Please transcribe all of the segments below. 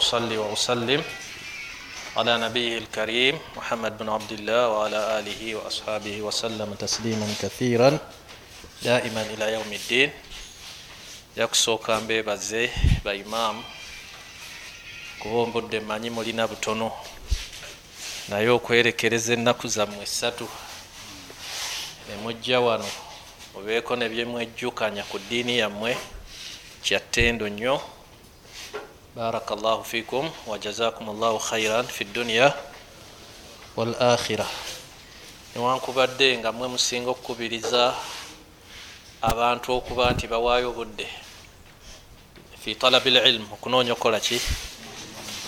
واصلي واسلم على نبيه الكريم محمد بن عبد الله وعلى اله واصحابه وسلم تسليما كثيرا دائما الى يوم الدين yakusooka mbeebaze baimaamu kuba ombudde mmanyi mulina butono naye okwerekereza ennaku zammwe essatu nemujja wano mubeeko nebyemwejjukanya ku ddiini yammwe kyattendo nnyo llahu fikum wajazakum llahu khairan fi dduniya wal akhira newankubadde nga mwe musinga okukubiriza abantu okuba nti bawaayo obudde fi talabi lilmu okunoonya okukola ki?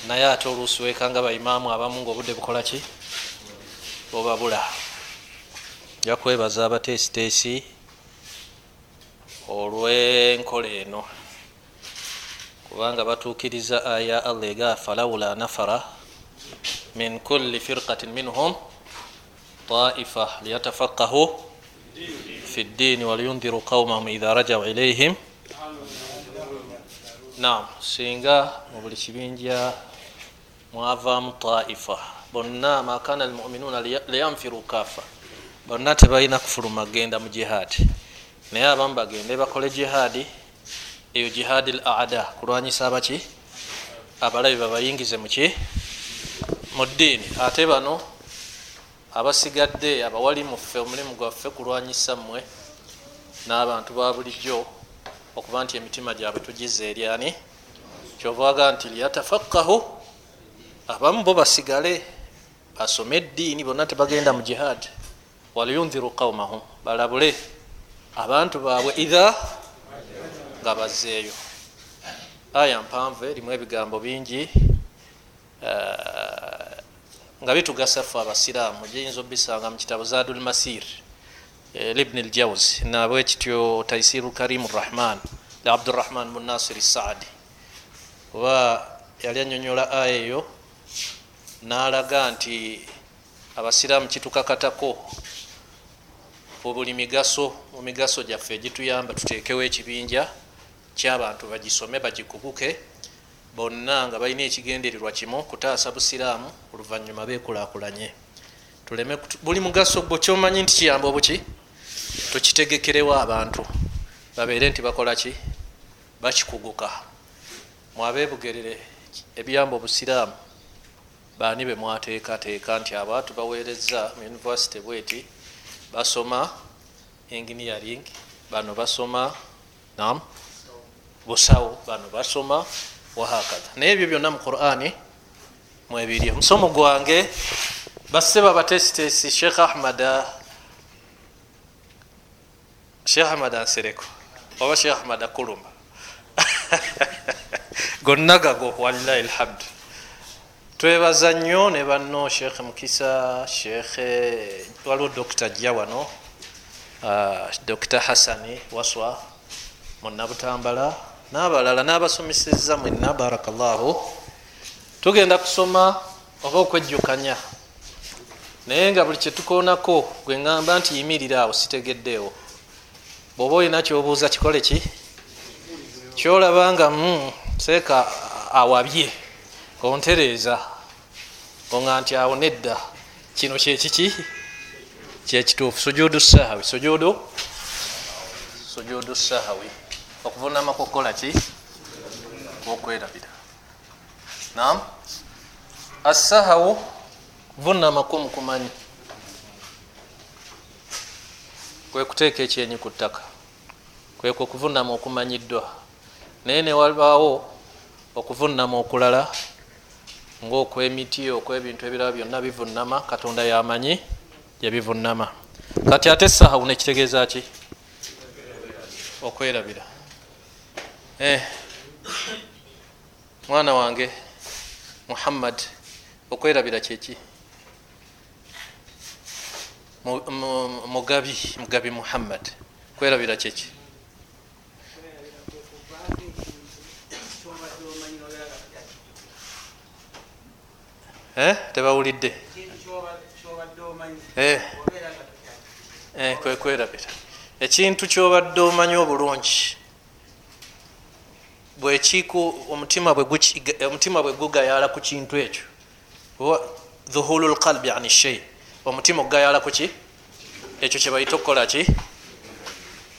Naye ate oluusi wekanga baimaamu abamu nga obudde bukola ki? Obabula ja kwebaza abateesiteesi olw'enkola eno kubanga batuukiriza aya allah ega falawula nafara min kulli firqatin minhum taifa liyatafaqahu fi ddiini waliyundiru qaumahum idha rajau ilaihim nam singa mu buli kibinja mwavaamu taifa bonna makana almuminuuna liyanfiru kafa bonna tebalina kufuluma genda mu jihaadi naye abamu bagende bakole jihaadi eyo jihaadi l ada kulwanyisa abaki abalabi babayingize muki mu ddiini. Ate bano abasigadde abawali muffe omulimu gwaffe kulwanyisa mmwe n'abantu ba bulijjo okuba nti emitima gyabwe tugize eryani kyovaga nti lyatafakahu abamu bo basigale basome eddiini bonna tebagenda mu jihaadi waliyunziru qaumahum balabule. Abantu baabwe idha nga bazeeyo aya mpanvu erimu ebigambo bingi nga bitugasa ffe abasiraamu giyinza obisanga mu kitabo zadul masir libni ljawzi nabwe kityo taisiru karimu rahman li abdurahman munasir saadi. Oba yali anyonyola aya eyo nalaga nti abasiraamu kitukakatako buli migaso mu migaso gyaffe egituyamba tutekewo ekibinja kyabantu bagisome bagikuguke bonna nga balina ekigendererwa kimu kutaasa busiraamu oluvanyuma bekulakulanye tuleme buli mugaso gwo kyomanyi nti kiyamba obuki tukitegekerewo abantu. Babeere nti bakola ki? Bakikuguka. Mwabebugerere ebiyamba obusiraamu baani bemwateekateeka nti abantu baweereza mu univesity bweti basoma engineering bano basoma nam busawo. Bano basoma wahakadha naye ebyo byonna mu qurani mwebiri omusomo gwange baseba batesitesi sheekh ahmad sheekh ahmad ansereko oba sheekh ahmad akuluma gonna gago walilahi lhamdu twebaza nnyo ne banno sheekh mukisa sheekh waliwo dokita jja wano dokita hassani waswa munabutambala n'abalala n'abasomeseza mwenna barakallahu. Tugenda kusoma oba okwejjukanya. Naye nga buli kyetukoonako gwe ŋŋamba nti yimirira awo sitegeddeewo. Bw'oba olina kyobuuza kikole ki? Kyolaba nga seeka awabye ontereeza. Oŋa nti awo nedda. Kino kyekiki kyekituufu sujudu sahawi sujudu sujudu sahawi okuvunama kukola ki? Okwerabira. Nam asahawu kuvunama kumukumanyi kwe kuteeka ekyenyi ku ttaka. Kwekwe okuvunama okumanyiddwa. Naye newabaawo okuvunama okulala ngaokwemiti okwebintu ebirala byonna bivunama katonda yamanyi yebivunama kati ate esahawu nekitegeeza ki? Okwerabira. Mwana wange muhammad okwerabira kyeki mugabi mugabi muhammad kwerabira kyeki eh? tebawulidde. Eh. eh, kwekwerabira ekintu kyobadde omanyi obulungi bwekiku omutima bwe gugayala ku kintu ekyo. Dhuhulu lqalbi ani shei omutima ogugayala kuki ekyo kyebaita okukolaki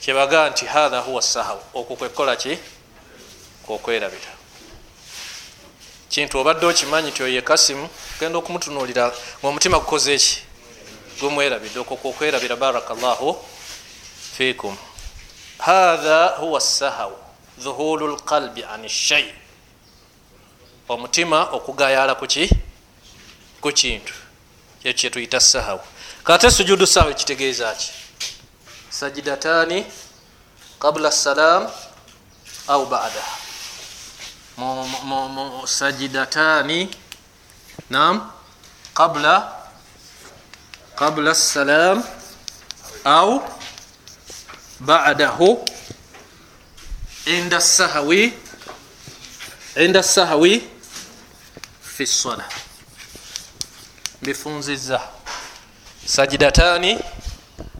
kyebaga nti hatha huwa sahaw. Okwo kwekukolaki kwokwerabira kintu obadde okimanyi ti oye kasimu genda okumutunulira ngaomutima gukoze eki gumwerabidde. Okwo kwokwerabira barakallahu fikum hatha huwa sahaw dhuhulu lqalbi an shai omutima okugayala kuki ku kintu. Ekyo kyetuyita sahaw kate sujudu sahaw ekitegeeza ki? Sajidatani qabla salam au badaha sajidatani nam qabla qabla salam au badahu inda sahawi inda sahawi fi sala bifunziza sajidatani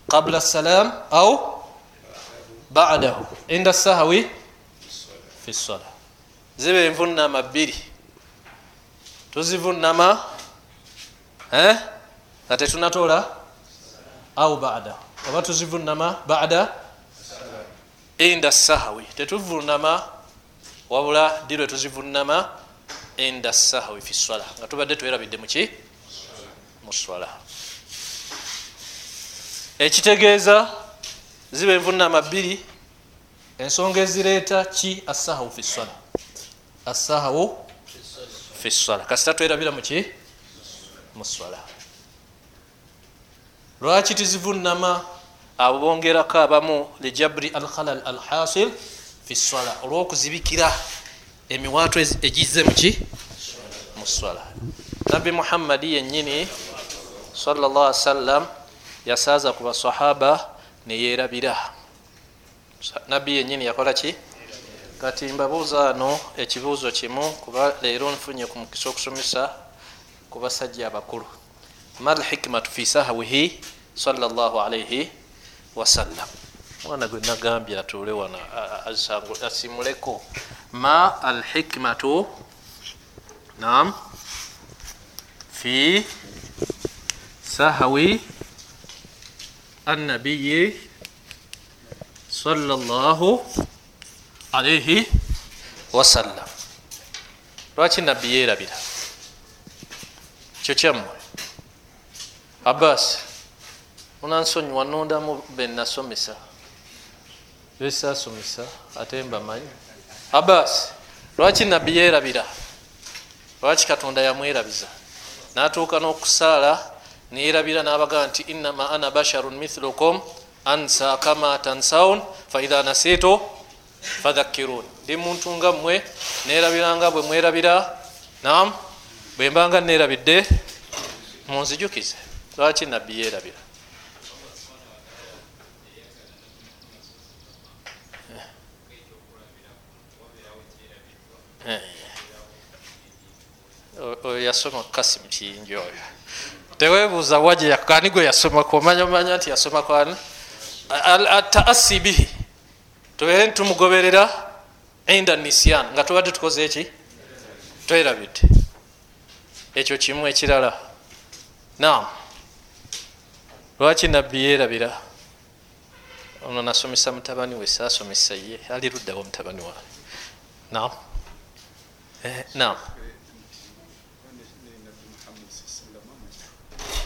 qabla salam au badahu inda sahawi fi sala ziba envunama bbiri tuzivunama eh? nga tetunatola au bada oba tuzivunama bada inda sahawi. Tetuvunama wabula dirwe tuzivunama inda sahawi fi swala. Nga tubadde twerabidde muki muswala ekitegeeza ziba envunama bbiri. Ensonga ezireeta ki? Asahawu fi swala. Asahawu fi sala kasita twerabira muki muswala lwaki tizivunama abo bongerako abamu lijabri alkhalal alhasil fi swala olwokuzibikira emiwato egize muki muswala nabbi muhammadi yenyini salllah sallam yasaaza ku basahaba neyerabira nabbi yenyini yakolaki kati mbabuuza ano ekibuuzo kimu kuba leero nfunye ku mukisa okusomesa ku basajja abakulu. Ma lhikmatu fi sahawihi salllah alaihi wasallam mwana gwe nagambye atuule wana asimuleko. Ma alhikmatu nam fi sahawi annabiyi sallallahu alaihi wasallam lwaki nabbi yerabira kyo kyammwe? Abbas onansonyiwa nondamu benasomesa besasomesa ate mbamanyi. Abbas lwaki nabbi yerabira lwaki katonda yamwerabiza? Natuuka n'okusaala neyerabira n'abagaa nti innama ana basharun mithlukum ansa kama tansaun faidha nasitu fadhakirun ndi muntu nga mmwe nerabiranga bwe mwerabira? Nam bwembanga nerabidde munzijukize. Lwaki nabbi yerabira oyo yasoma kasim kiyinji oyo. Tewebuuza waje yakani gwe yasomaku omanyamanya nti yasomakwani ataasi bihi tubeere ntumugoberera inda nisyan. Nga tubadde tukoze eki? Twerabidde. Ekyo kimu ekirala. Nam lwaki nabbi yerabira ono nasomesa mutabani we sasomesa ye. Ali luddawo mutabani wa nam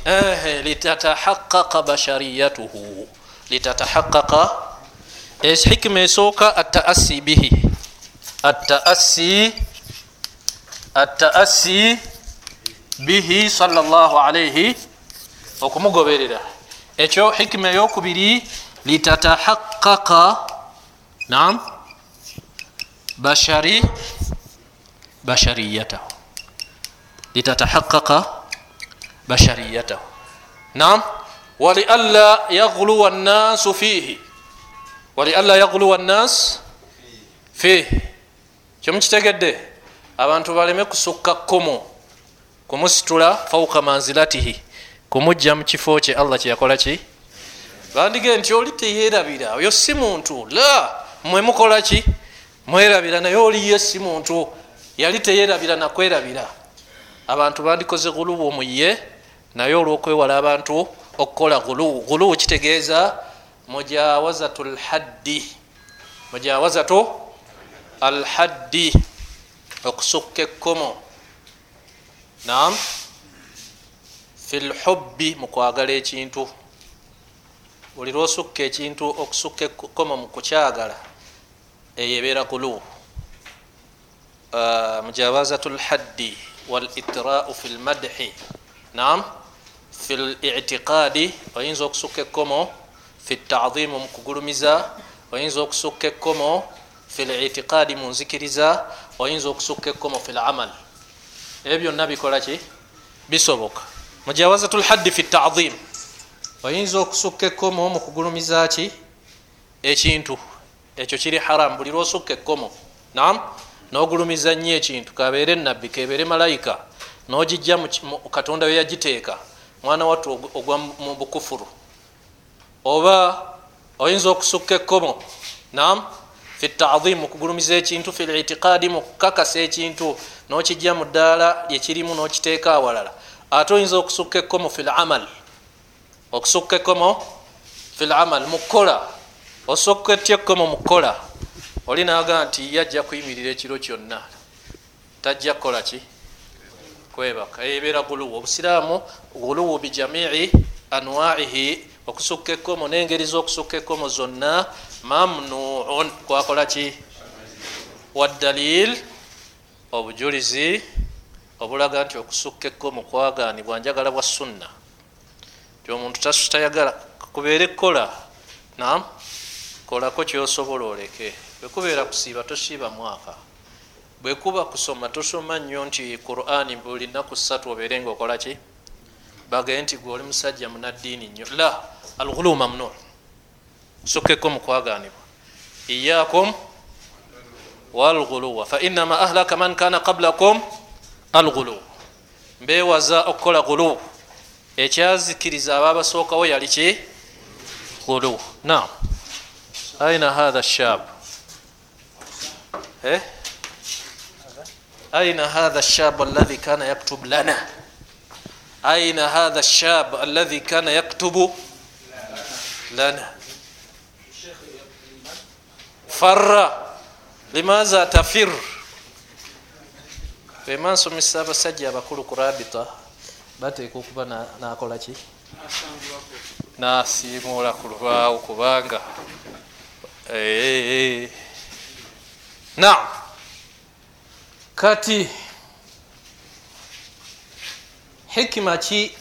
eh, nam litatahaqaqa bashariyatuhu litatahaqaqa hikima esooka ataasi bihi. Ataasi ataasi bihi salllah alaihi okumugoberera. Ekyo hikima eyokubiri litatahaqaqa nam bashari bashariyatahu. Litatahaqaqa bashariyatahu. Nam walianla yaghluwa nnasu fihi. Walianla yaguluwa nnas fi kyomukitegedde abantu baleme kusukka kkomo kumusitula fauka manzilatihi kumujja mu kifo kye allah kyeyakola ki? Bandige nti oli teyerabira oyo si muntu. La mwe mukola ki? Mwerabira naye oliye si muntu yali teyerabira nakwerabira abantu bandikoze guluwu muye naye olwokwewala abantu okukola guluwu guluwu kitegeeza mujawazatu lhaddi mujawazatu alhaddi okusukka ekkomo. Nam fi lhubbi mukwagala ekintu. Buli lwosukka ekintu okusukka ekkomo mukukyagala eyo ebeera guluwu mujawazatu lhaddi walitirau fi lmadhi nam fi litiqaadi oyinza okusukka ekkomo. Fi tadimu mukugulumiza oyinza okusukka ekkomo. Fi litiqaadi munzikiriza oyinza okusukka ekkomo fi lamal ebyo byonna bikolaki bisoboka. Mujawazatu lhaddi fi tadim oyinza okusukka ekkomo mukugulumiza ki? Ekintu. Ekyo kiri haramu buli lwosukka ekkomo. Nam nogulumiza nnyo ekintu kabeere nabbi kebeere malayika. Nogijja katonda we yagiteeka mwana wattu ogwa mu bukufuru. Oba oyinza okusukka ekkomo nam fi tadimu mukugulumiza ekintu fi litiqaadi mukukakasa ekintu nokijja mu ddaala lyekirimu nokiteeka awalala. Ate oyinza okusukka ekkomo fi lamal okusukka ekkomo fi lamal mukukola osukka etya ekkomo mukukola oli naga nti yajja kuyimirira ekiro kyonna. Tajja kukola ki? Kwebaka. Ebeera guluwu. Obusiraamu guluwu bijamii anwaihi okusukka ekkomo n'engeri z'okusukka ekkomo zonna mamnuun. Kwakola ki? Waddalil obujulizi obulaga nti okusukka ekkomo kwaganibwa njagala bwa sunna. Ti omuntu tayagala kubeere kukola nam kolako kyosobola oleke bwekubeera kusiiba tosiiba mwaka. Bwekuba kusoma tosoma nnyo nti qurani buli naku ssatu obeere nga okola ki? Bagee nti gwe oli musajja munaddiini nnyo. La alghulu mamnu sukkeko mukwaganibwa iyakum walghuluwa fainama ahlaka man kana qablakum alghulu mbewaza okukola ghulu ekyazikiriza ababasookawo yali ki? Ghulu nam aina hatha shab eh? Aina hatha shab alladhi kana yaktub lana? Aina hatha shab alladhi kana yaktubu lana? Farra. Limaza tafir? Emansomesa abasajja abakulu ku rabita bateeka okuba nakola ki? Nasiimuula ku lubaawo kubanga naam kati hikima ki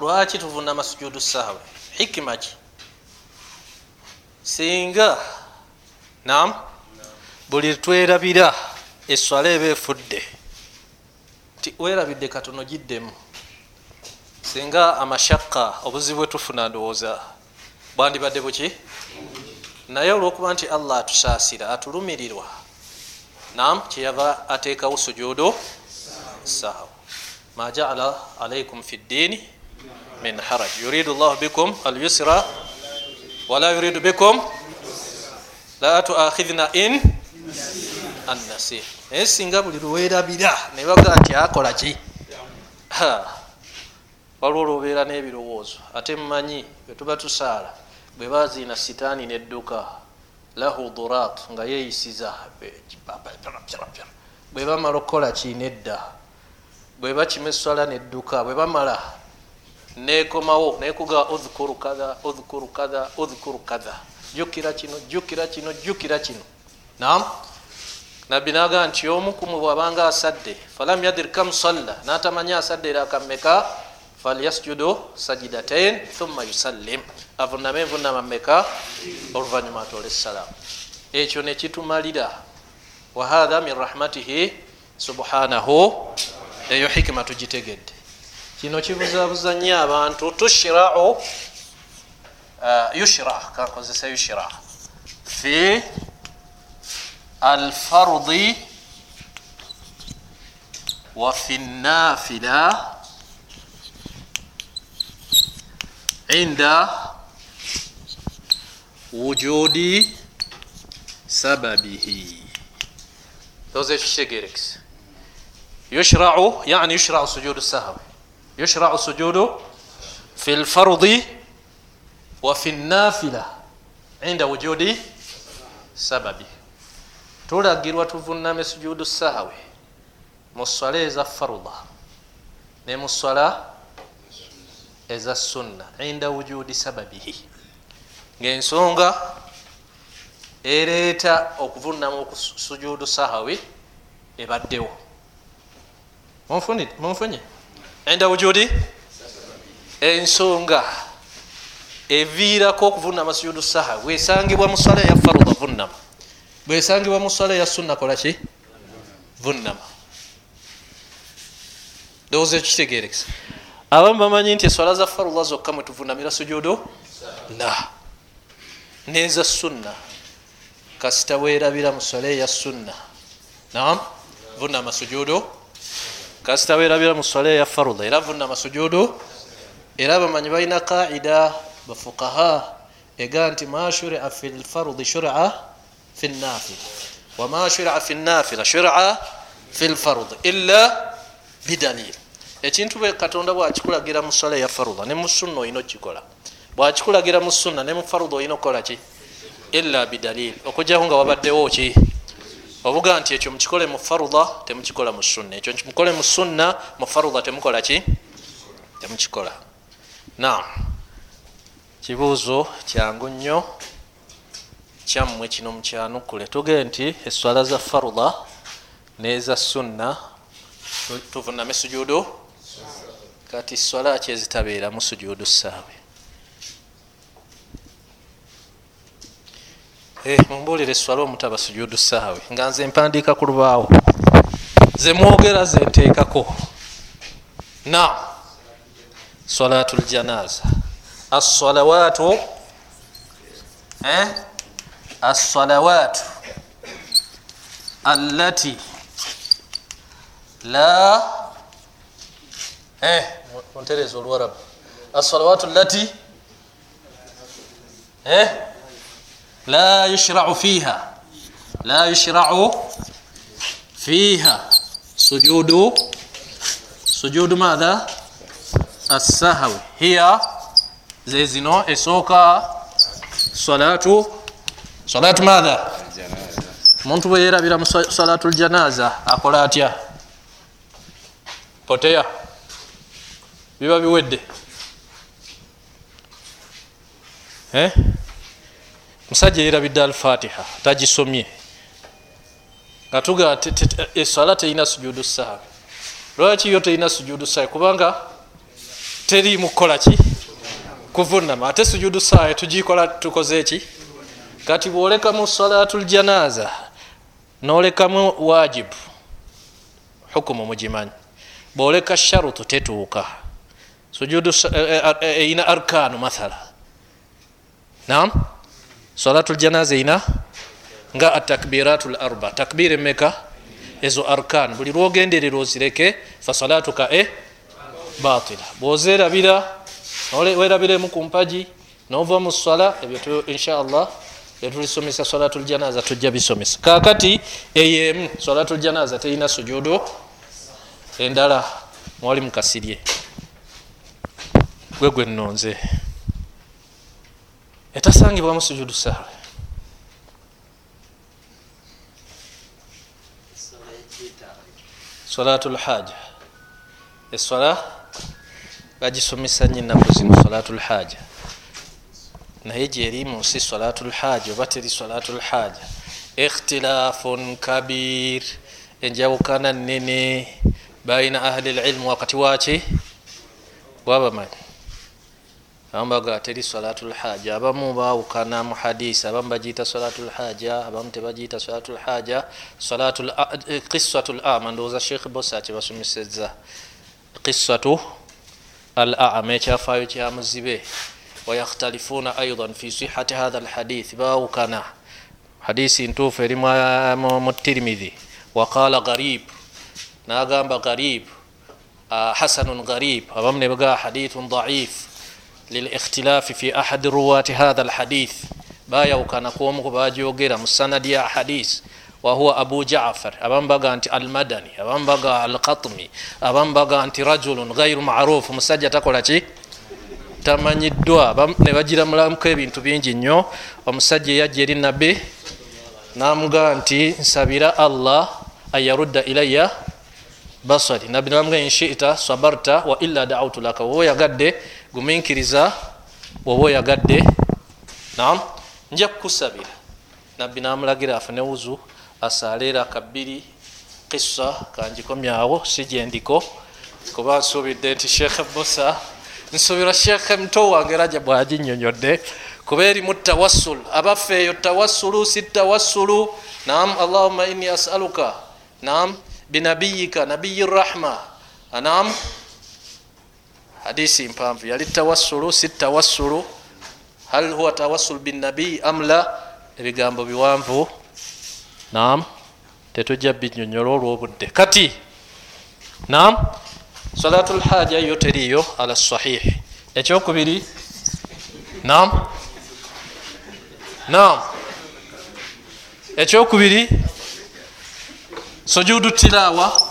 lwaki tuvunama sujudu sahwe hikima ki? Singa nam buli twerabira eswala eba efudde ti werabidde katono giddemu. Singa amashaka obuzibu bwetufuna ndowooza bwandibadde buki naye olwokuba nti allah atusaasira atulumirirwa nam kyeyava ateekawo sujudu sahwa ma jaala alaikum fi ddini min haraj. Yuridu llahu bikum alyusra wala yuridu bikum la tuakhidhna in annasir naye singa buli lwerabira nebaga nti akola ki? Waliwo olwobeera n'ebirowoozo. Ate mumanyi bwetuba tusaala bwe baziina sitaani nedduka lahu durat nga yeyisiza bwe bamala okukola kinedda bwe bakima eswala nedduka bwe bamala nekomawo nekuga udhkuru kadha udhkuru kadha udhkuru kadha. Jukira kino jukira kino jukira kino. Nam nabbi naga nti omukumu bwabanga asadde falam yadir kam salla. Natamanya asadde erakameka falyasjudu sajidatain thumma yusallim. Avuname envunama meka oluvanyuma atole essalaamu ekyo nekitumalira wahatha min rahmatihi subhanahu eyo hikima tugitegedde. Kino kibuzabuza nnyo abantu tushirau uh, yushra kankozesa yushra fi alfardi wafi nafila inda wujudi sababihi oza ekikitegerekese yushrau yani yushrau sujudu sahawi yushrau sujudu fi lfardi wa fi nafila inda wujudi sababi tulagirwa tuvuname sujudu sahawi mu swala eza faruda ne mu swala eza sunna inda wujudi sababihi. Ngaensonga ereeta okuvunamu sujudu sahawi ebaddewo. Munfunye inda wujudi? Ensonga eviirako okuvunama sujudu sahawi. Bwesangibwa mu swala ya faruda vunama bwesangibwa mu swala ya sunna kolaki vunama ndowooza ekitegerekesa abamu bamanyi nti eswala za farula zokka mwetuvunamira sujudu la neza sunna. Kasita werabira muswala eya sunna. Nam vunama sujudu kasita werabira muswala eya farula era vunama sujudu era bamanyi balina qaida bafukaha ega nti ma shuria fi lfarudi shura fi nafila wama shuria fi nafila shura fi lfarudi illa bidalil ekintu bwe katonda bwakikulagira mu swala ya farudha ne mu sunna olina okikola bwakikulagira mu sunna ne mu farudha olina okukola ki? Illa bidalil okujjaku nga wabaddewo ki? Obuga nti ekyo mukikole mu farudha temukikola mu sunna. Ekyo mukole mu sunna mu farudha temukola ki? Temukikola. Nam kibuuzo kyangu nnyo. Kyammwe kino mukyanukule tugee nti eswala za farudha neza sunna. Tuvuname sujudu kati swala ki ezitabeeramu sujudu saawe mumbuulire swala omutaba sujudu saawe nga nze mpandiika ku lubaawo. Ze mwogera ze nteekako. Na salatu ljanaza assalawatu assalawatu allati la eh ontereza olwarabu assalawatu allati eh? La yushrau fiha. La yushrau fiha. Sujudu. Sujudu madha assahwi. Hiya zezino esooka salatu. Salatu madha omuntu bwe yerabira mu salatu ljanaza akola atya? Poteya biba biwedde. Musajja yerabidde alfatiha tagisomye. Nga tuga eswala terina sujudu saawe lwaki yo terina sujudu saawe kubanga teri mukukola ki? Kuvunama. Ate sujudu saawe tugikola tukoze eki kati bwolekamu salatu ljanaza nolekamu wajibu hukumu mugimanyi. Bwoleka sharutu tetuuka sujudu eina arkanu mathala. Nam salatu ljanaza eina nga atakbiratu larba takbira emeka ezo arkan buli lwogenderera ozireke fasalatuka e? Batila. Bwozerabira werabiremu ku mpaji nova mu sala ebyo inshallah byetulisomesa salatu ljanaza tujja bisomesa. Kakati eyemu salatu ljanaza terina sujudu endala mwali mukasirye gwe gwe nonze etasangibwamu sujudu saawe salatu lhaja eswala bagisomesa nyo enaku zino salatu lhaja naye gyeri munsi salatu lhaja oba teri salatu lhaja ikhtilafun kabir enjawukana nene baina ahli lilmu wakati waki wabamanyi abamu baga teri salatu lhaja abamu bawukana mu hadisi. Abamu bagiyita salatu lhaja abamu tebagiyita salatu lhaja qisatu lama ndowooza sheikh bosa kyebasomeseza qisatu al ama ekyafaayo kyamuzibe wayakhtalifuna aidan fi sihati hatha lhadith bawukana. Hadisi ntuufu eri mu tirimidhi waqala garib nagamba garib hasanun garib abamu nebagaa hadithun daif lilikhtilafi fi ahadi ruwati hatha lhadith bayawukana kwomu kubajogera mu sanadi ya hadis wahuwa abu jafar abamu baga nti almadani abamu baga alkatmi abamu baga nti rajulun gairu maruf omusajja takola ki tamanyiddwa ne bagira mulamuko ebintu bingi nnyo omusajja eyajja eri nabbi namugaa nti nsabira allah anyarudda ilaya basari nabbi namuga inshita sabarta wa illa dautu laka woba oyagadde guminkiriza woba oyagadde nam nja kukusabira. Nabbi namulagira afune wuzu asaleera kabbiri kisa kanjikomyawo si gyendiko kuba nsuubidde nti sheekhe musa nsubira sheekhe muto wange raja bwaginyonyodde kuba erimu tawassul abaffe eyo tawassulu si tawassulu nam allahuma inni asaluka nam binabiyika nabiyi rahma nam hadisi mpanvu yali tawassulu si tawassulu. Hal huwa tawassul binabiyi am la? Ebigambo biwanvu. Nam tetujja binyonyola olwobudde. Kati nam salatu lhaja yo teriyo ala sahih ekyokubiri nam nam ekyokubiri sujudu tilawa.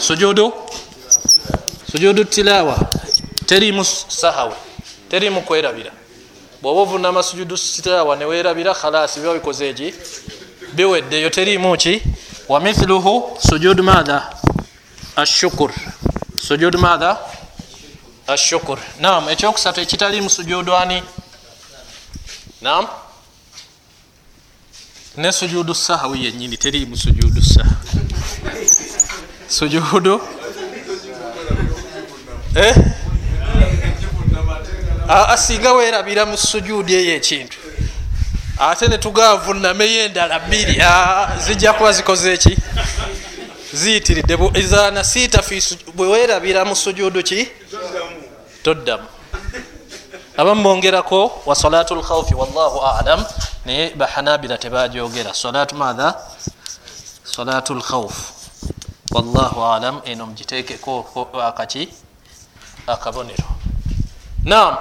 Sujudu. Sujudu tilawa terimu sahawe terimu kwerabira. Bwoba ovunama sujudu tilawa newerabira khalasi biba bikoze eki biweddeyo. Terimu ki? Wamithluhu sujudu madha ashukur sujudu madha ashukur nam ekyokusatu ekitalimu sujudu ani? Nam ne sujudu sahawi yenyini terimu sujudu sahawi. Sujudu eh? Asinga werabira mu sujuudi eyo ekintu. Ate netugavunnameyo endala bbiri. Zijja kuba zikoze eki ziyitiridde iza nasiita bwewerabira mu sujudu ki? Toddamu. Abamu bongerako wa salatu lkhaufi wallahu alam naye bahanabira tebajogera salatu matha salatu lkhaufu wallahu alam eno mugitekeko akaki akabonero nam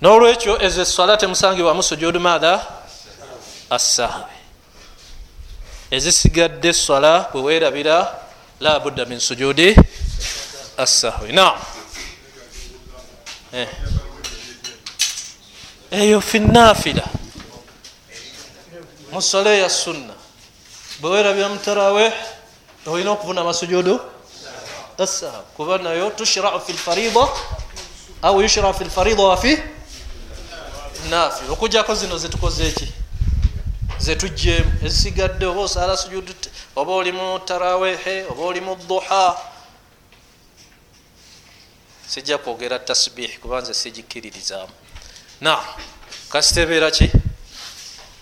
nolwekyo ezo eswala temusangibwamu sujudu matha assahwi ezisigadde eswala bwewerabira la budda min sujudi? Assahwi nam eh. eyo finafila musole ya sunna. Bwewerabira mutarawih olina okuvuna amasujudu asahwi kuba nayo tushrau fi lfarida au yushrau fi lfarida wafi nafil okujjako zino zetukoze eki? Zetujjemu ezisigadde oba osala sujudu oba oli mu tarawihi oba oli mu duha. Sijja kwogera tasbihi kubanze sigikiririzaamu na kasitebeera ki?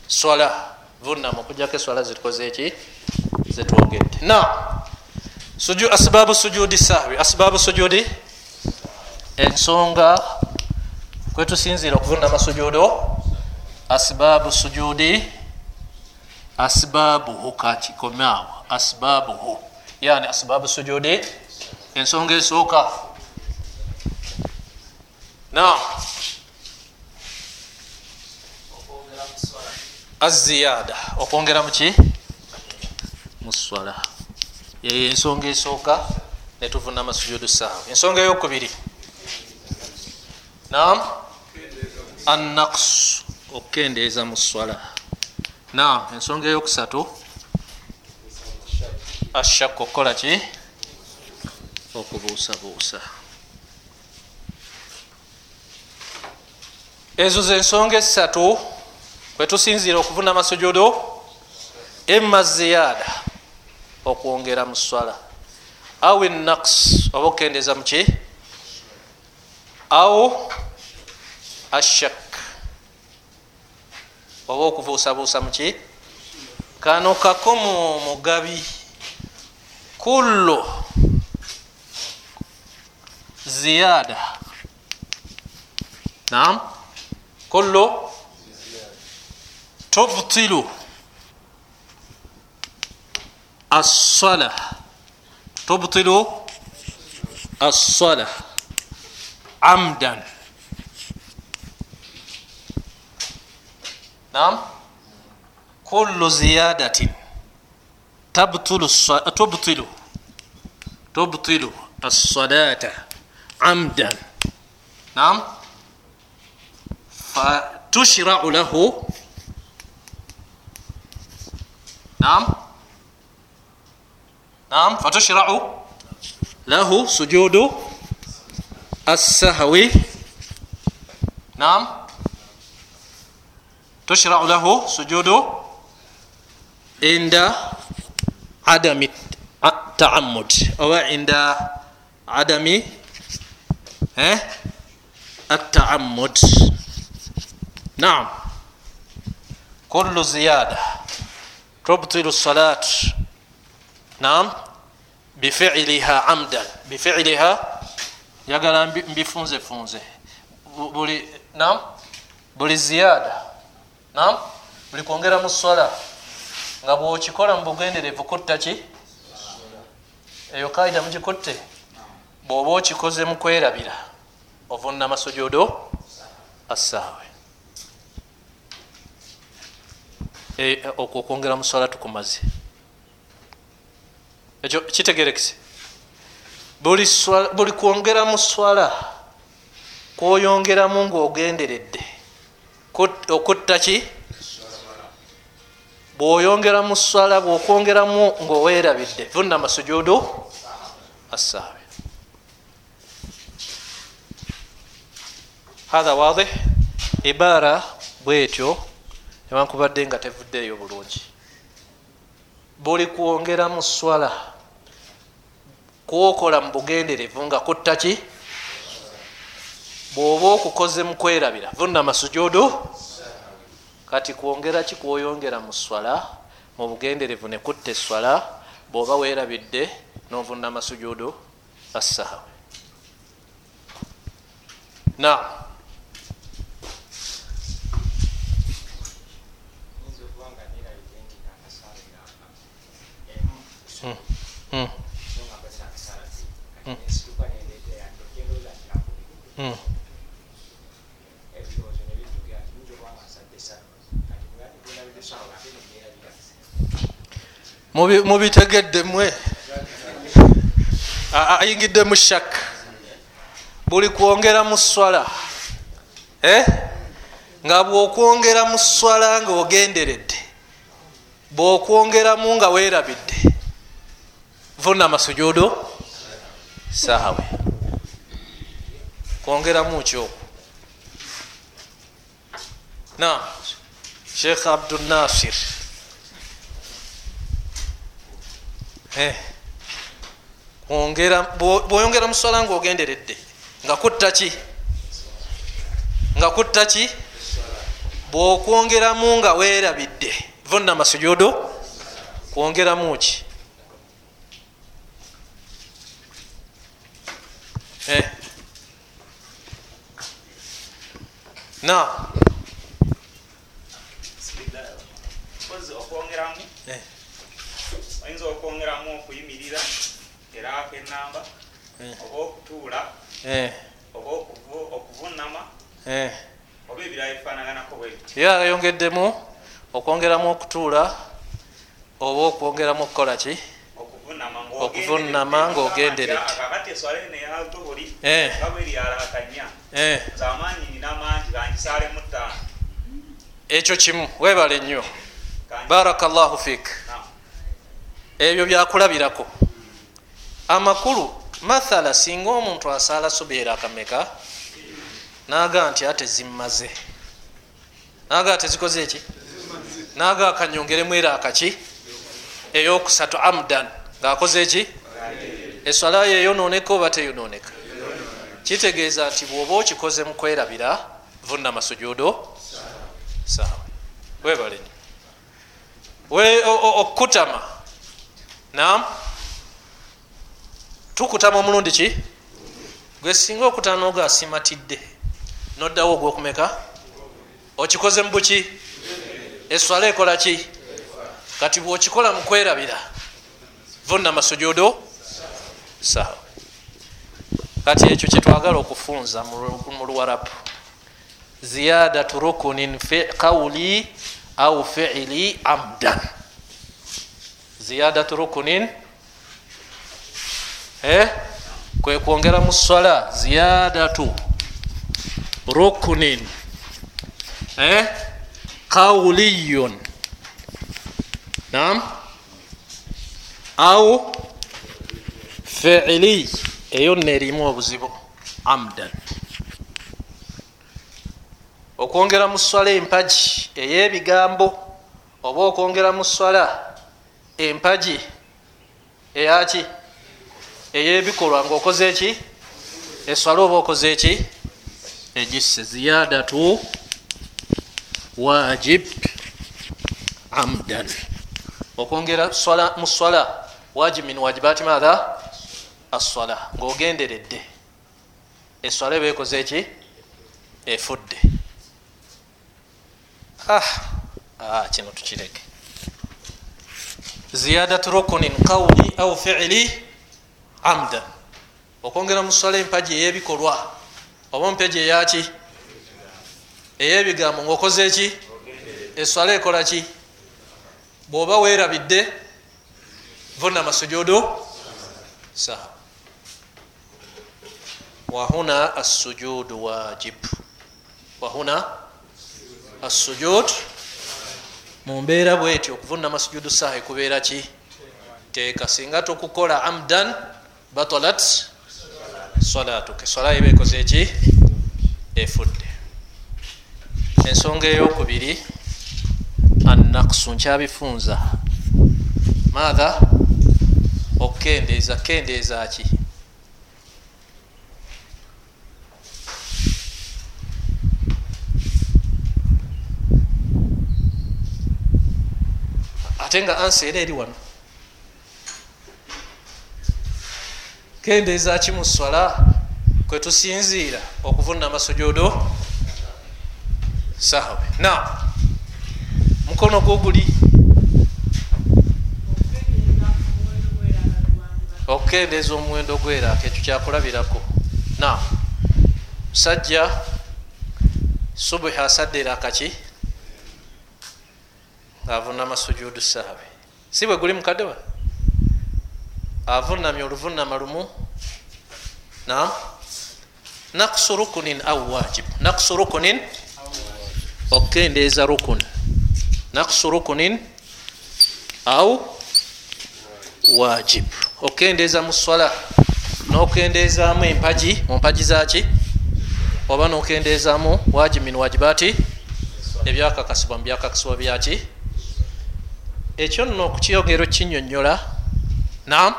Swala vunamu okujjako eswala zetukoze eki? Zetwogedde na asbabu sujudi sahwi. Asbabu sujudi ensonga kwetusinzira okuvunama sujudo asbabu sujudi asbabuhu kakikomaawo asbabuhu yani asbabu sujudi ensonga esooka. Na aziyada okwongera muki muswala yeyo ensonga esooka netuvunama sujudu saawa. Ensonga eyokubiri nam annaqs okukendeeza mu swala. Nam ensonga eyokusatu. Ashakku okukola ki? Okubuusabuusa. Ezo zensonga esatu kwetusinziira okuvunama sujudu emma ziyada okwongera mu swala. Au enaks oba okukendeeza muki au ashak. Oba okubuusabuusa muki kano kakomo mugabi. Kullu. Ziyada nam kullu. Tubtilu. Assala tubtilu. Assala عمدا نعم كل زيادة tabtulu tubtilu tubtilu assalata amdan nam fatushrau lahu nam nam fatushrau lahu sujudu Assahwi nam tushrau lahu sujudu inda adami taamud oba inda adami eh, ataamud naam kullu ziyada tubtilu salat naam bifiliha amdan yagala mbifunzefunze buli nam buli ziyada nam buli kwongera mu swala. Nga bwokikola mu bugenderevu kutta ki? Eyo kaida mugikutte bwoba okikoze mu kwerabira ovunama sujudo assaawe. E, okwo okwongera mu swala tukumaze. Ekyo kitegerekese buli kwongera mu swala kwoyongeramu ngaogenderedde okutta ki? Bwoyongera mu swala bwokwongeramu ngaowerabidde vunama sujudu assaawe hatha wadih ibaara bwetyo newankubadde nga tevuddeeyo bulungi. Buli kwongera mu swala kwokola mu bugenderevu nga kuttaki bwoba okukoze mu kwerabira. Vunama sujudu kati kwongera ki kwoyongera mu swala? Mu bugenderevu ne kutta eswala bwoba weerabidde novunama sujudu assaawe na Hmm. Hmm. Mubitegedde mwe. Ayingidde mu shak. Buli kwongera mu swala. Eh? nga bwokwongera mu swala nga ogenderedde bwokwongeramu nga weerabidde. Vunama sujudu saawe kwongeramu kyokwo na sheikh abdunasir bwoyongera muswala nga ogenderedde. Nga kuttaki nga kuttaki bwokwongeramu nga weerabidde. Vunama sujudu kwongeramu ki na oyinza okwongeramu okuyimirira era akenamba oba okutuula oba okuvunama oba ebirala bifaanaganako bwebiti ye ayongeddemu okwongeramu okutuula oba okwongeramu okukola ki okuvunama mangi gangisalemu ttaano. Ekyo kimu webale nnyo. Baraka llahu fiik ebyo byakulabirako. Amakulu mathala singa omuntu asaala subeera akameka naga nti ate zimmaze. Naga tezikoze eki naga akanyongeremu era akaki? Eyokusatu amdan ngaakoze eki eswala yo eyononeka oba teyononeka? Kitegeeza nti bwoba okikoze mu kwerabira vunama sujudo saawe webale okutama nam tukutama omulundi ki? Gwe singa okutama noga asimatidde noddawo ogwokumeka? Okikoze mubuki eswala ekola ki? Kati bwokikola mukwerabira vunama sujudu saawa kati ekyo kyetwagala okufunza mu luwarabu. Ziyadatu rukunin qawli au fiili amdan. Ziyadatu rukunin eh? kwe kwongera mu swala ziyadatu rukunin eh? kauliyun nam au? Fiili eyo neerimu obuzibu. Amdan. Okwongera mu swala empagi ey'ebigambo oba okwongera mu swala empagi eyaki ey'ebikolwa ngaokoze eki? Eswala oba okoze eki? Egisse. Ziyadatu wajib amdan. Okwongera mu swala wajib min wajibati maatha asswala ngaogenderedde eswala eba ekoze eki efudde. Ah, ah, kino tukireke. Ziyadat rukunin qawli au fiili amdan. Okwongera mu swala empagi ey'ebikolwa. Oba mpegi eyaki ey'ebigambo. Ngaokoze eki eswala ekola ki? Bwoba weerabidde vunama sujudu saha. Wahuna assujudu wajib. Wahuna assujud mumbeera bwetyo okuvunama sujudu saha ekubeera ki? Teeka. Singa tokukola amdan batalat salatuke. Swala eba ekoze eki efudde. Ensonga eyokubiri annaksu nkyabifunza. Maatha okukendeeza kendeeza ki? Ate nga ansi era eri wano. Kendeeza ki mu swala? Kwetusinziira okuvunama sujudu sahwe na mukono gwo guli okukendeeza omuwendo gweraako ekyo kyakulabirako na musajja subuhi asaddera akaki ngaavunama sujudu saabe si bwe guli mukaddewa avunamye oluvunama lumu. Nam naksu rukunin au wajib naksu rukunin okukendeeza rukun. Naksu rukunin au wajib. Okukendeeza mu swala nokendeezaamu empagi mu mpagi zaki oba nokendeezaamu wajib min wajibati ebyakakasibwa mu byakakasibwa byaki ekyo nno okukyogero kinyonyola. Nam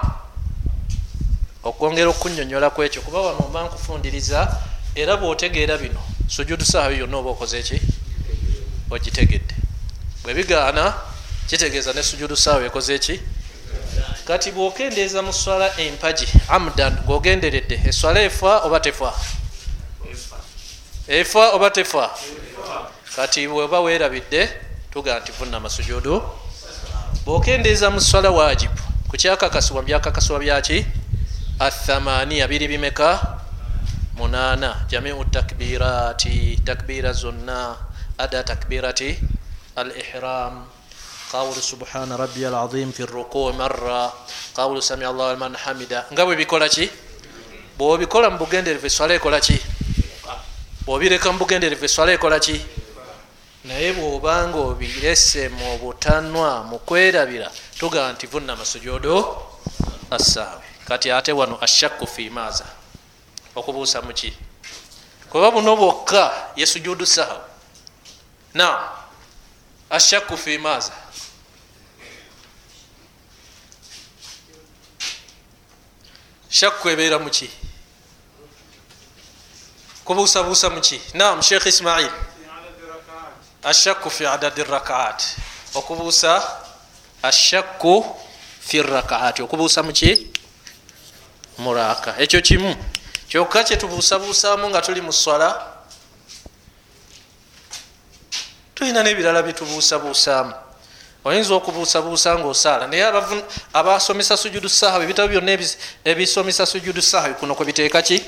okwongera okunyonyola kwekyo kuba wano mba nkufundiriza era bwotegeera bino sujudu saawa yonna oba okoze eki ogitegedde. Bwebigaana kitegeeza ne sujudu saawa ekoze eki kati bwokendeeza mu swala empagi amdan ngaogenderedde eswala efa oba tefa? Efa. Oba tefa? Kati bweba weerabidde tuga nti vunama sujudu bwokendeeza mu swala wajibu kukyakakasibwa byakakasibwa byaki athamaniya biri bimeka? Munana jamiu takbirati takbira zonna ada takbirati al ihram qawlu subhana rabi alazim fi rukuu marra qawlu sami allah liman hamida nga bwe bikola ki? Bwobikola mu bugenderevu eswala ekola ki? Bwobireka mu bugenderevu eswala ekola ki? Naye bwobanga obirese mu butanwa mu kwerabira tugaa nti vunama sujudu assaawe kati ate wano ashakku fi maaza. Okubuusa muki kuba buno bwokka ye sujudu sahawe na ashakku fi maaza shakku ebeera muki kubuusabuusa muki nam sheikh ismail. Ashakku fi adadi rakaat. Okubuusa ashakku fi rakaati okubuusa muki muraka. Ekyo kimu. Kyokka kyetubuusabuusaamu nga tuli mu swala tulina nebirala byetubuusabuusaamu oyinza okubuusabuusa nga osaala naye abasomesa sujudu sahawi ebitabo byonna ebisomesa sujudu sahawi kuno kwebiteeka ki?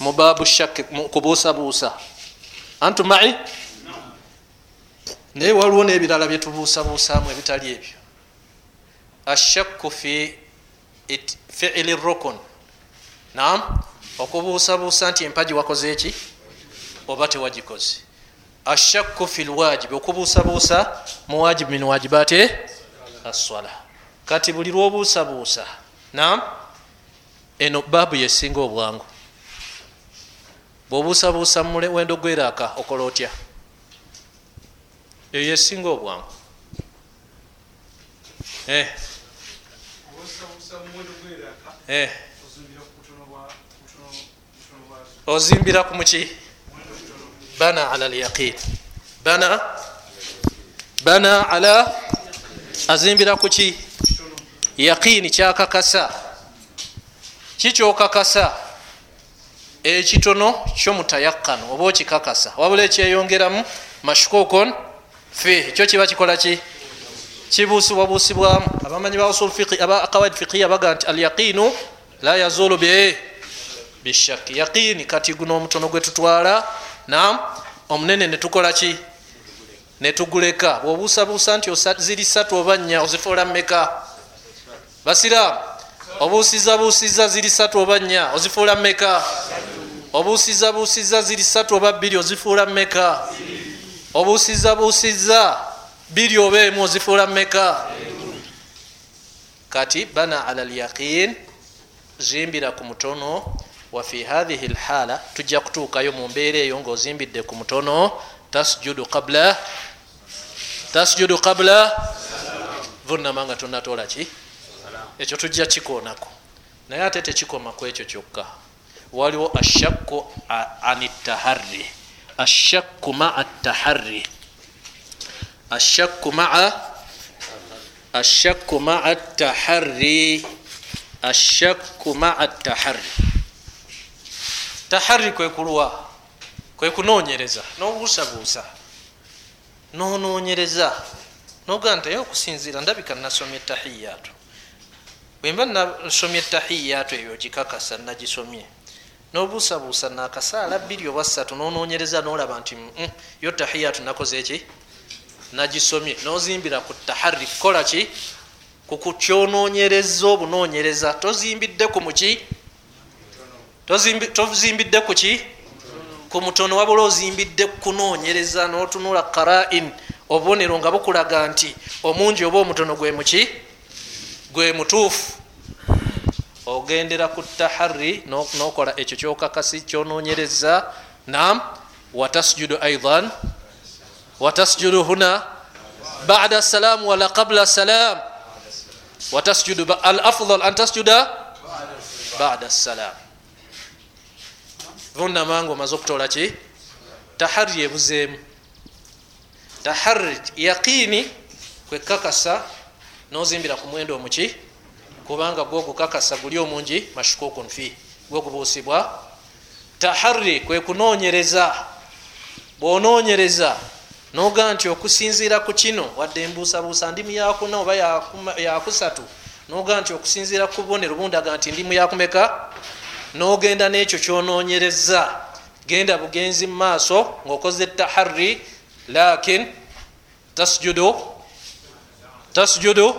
Mubabu shak kubuusabuusa antu mai? Naye waliwo nebirala byetubuusabuusaamu ebitali ebyo. Ashakku fi fiili rukun. Nam okubuusabuusa nti empaji wakoze eki oba tewagikoze ashakku fi lwajibi okubuusabuusa muwajibu min wajibati aswala kati buli lwobuusabuusa nam eno baabu yesinga obwangu. Bwobuusabuusa muwendo gweraaka okola otya? Eyo yesinga obwangu. Eh. ozimbira ku muki bana ala lyaqin bana bana ala azimbira ku ki yaqini kyakakasa kikyokakasa ekitono kyomutayakano oba okikakasa wabula ekyeyongeramu mashkukun fi ekyo kiba kikola ki kibuusibwabuusibwamu abamanyi ba usul fiqi aba akawaid fiqiya baga nti alyaqinu la yazulu bishaki yaqini kati guno omutono gwe tutwala nam omunene netukola ki? Netuguleka bwobuusabuusa nti ziri satu oba nnya ozifuula mumeka basiraamu obuusiza buusiza ziri satu oba nnya ozifuula mumeka obuusiza buusiza ziri satu oba bbiri ozifuula mumeka obuusiza buusiza biri oba emu ozifuula mumeka kati bana ala lyaqin zimbira ku mutono wafi hathihi lhala tujja kutuukayo mu mbeera eyo ngaozimbidde ku mutono tasjudu qabla tasjudu qabla vunama nga tonatola ki? Ekyo tujja kikoonako. Naye ate tekikoma ku ekyo kyokka. Waliwo ashakku an taharri? Ashakku maa taharri ashakku maa ashakku maa taharri ashakku maa taharri taharri kwekulwa kwekunoonyereza nobuusabuusa nonoonyereza nogaa nti aye okusinziira ndabika nasomya etahiyaatu bwemba nasomya etahiyaatu eyo gikakasa nagisomye. Nobuusabuusa nakasaala bbiri oba ssatu nonoonyereza nolaba nti mm, yo tahiyaatu nakoze eki? Nagisomye. Nozimbira ku taharri kukola ki? Kukukyonoonyereza obunoonyereza. Tozimbidde ku muki tozimbidde ku ki? Ku mutono wabula ozimbidde kunoonyereza notunula karain obubonero nga bukulaga nti omungi oba omutono gwe muki gwe mutuufu. Ogendera ku taharri nokola ekyo kyokakasi kyonoonyereza. Nam watasjudu aidan watasjudu huna? Bada salam wala qabla salam watasjudu al afdal an tasjuda? Bada salam vunamanga omaze okutola ki? Tahari ebuzeemu. Tahari yaqini kwekakasa nozimbira ku mwendo omuki kubanga gwogukakasa guli omungi mashukukun fi gwogubuusibwa tahari kwekunoonyereza bwonoonyereza noga nti okusinziira ku kino wadde embuusabuusa ndimu yakuna oba yakusatu noga nti okusinziira ku bubonero bundaga nti ndimu yakumeka nogenda nekyo kyonoonyereza genda bugenzi mumaaso ngaokoze tahari lakin tasjudu tasjudu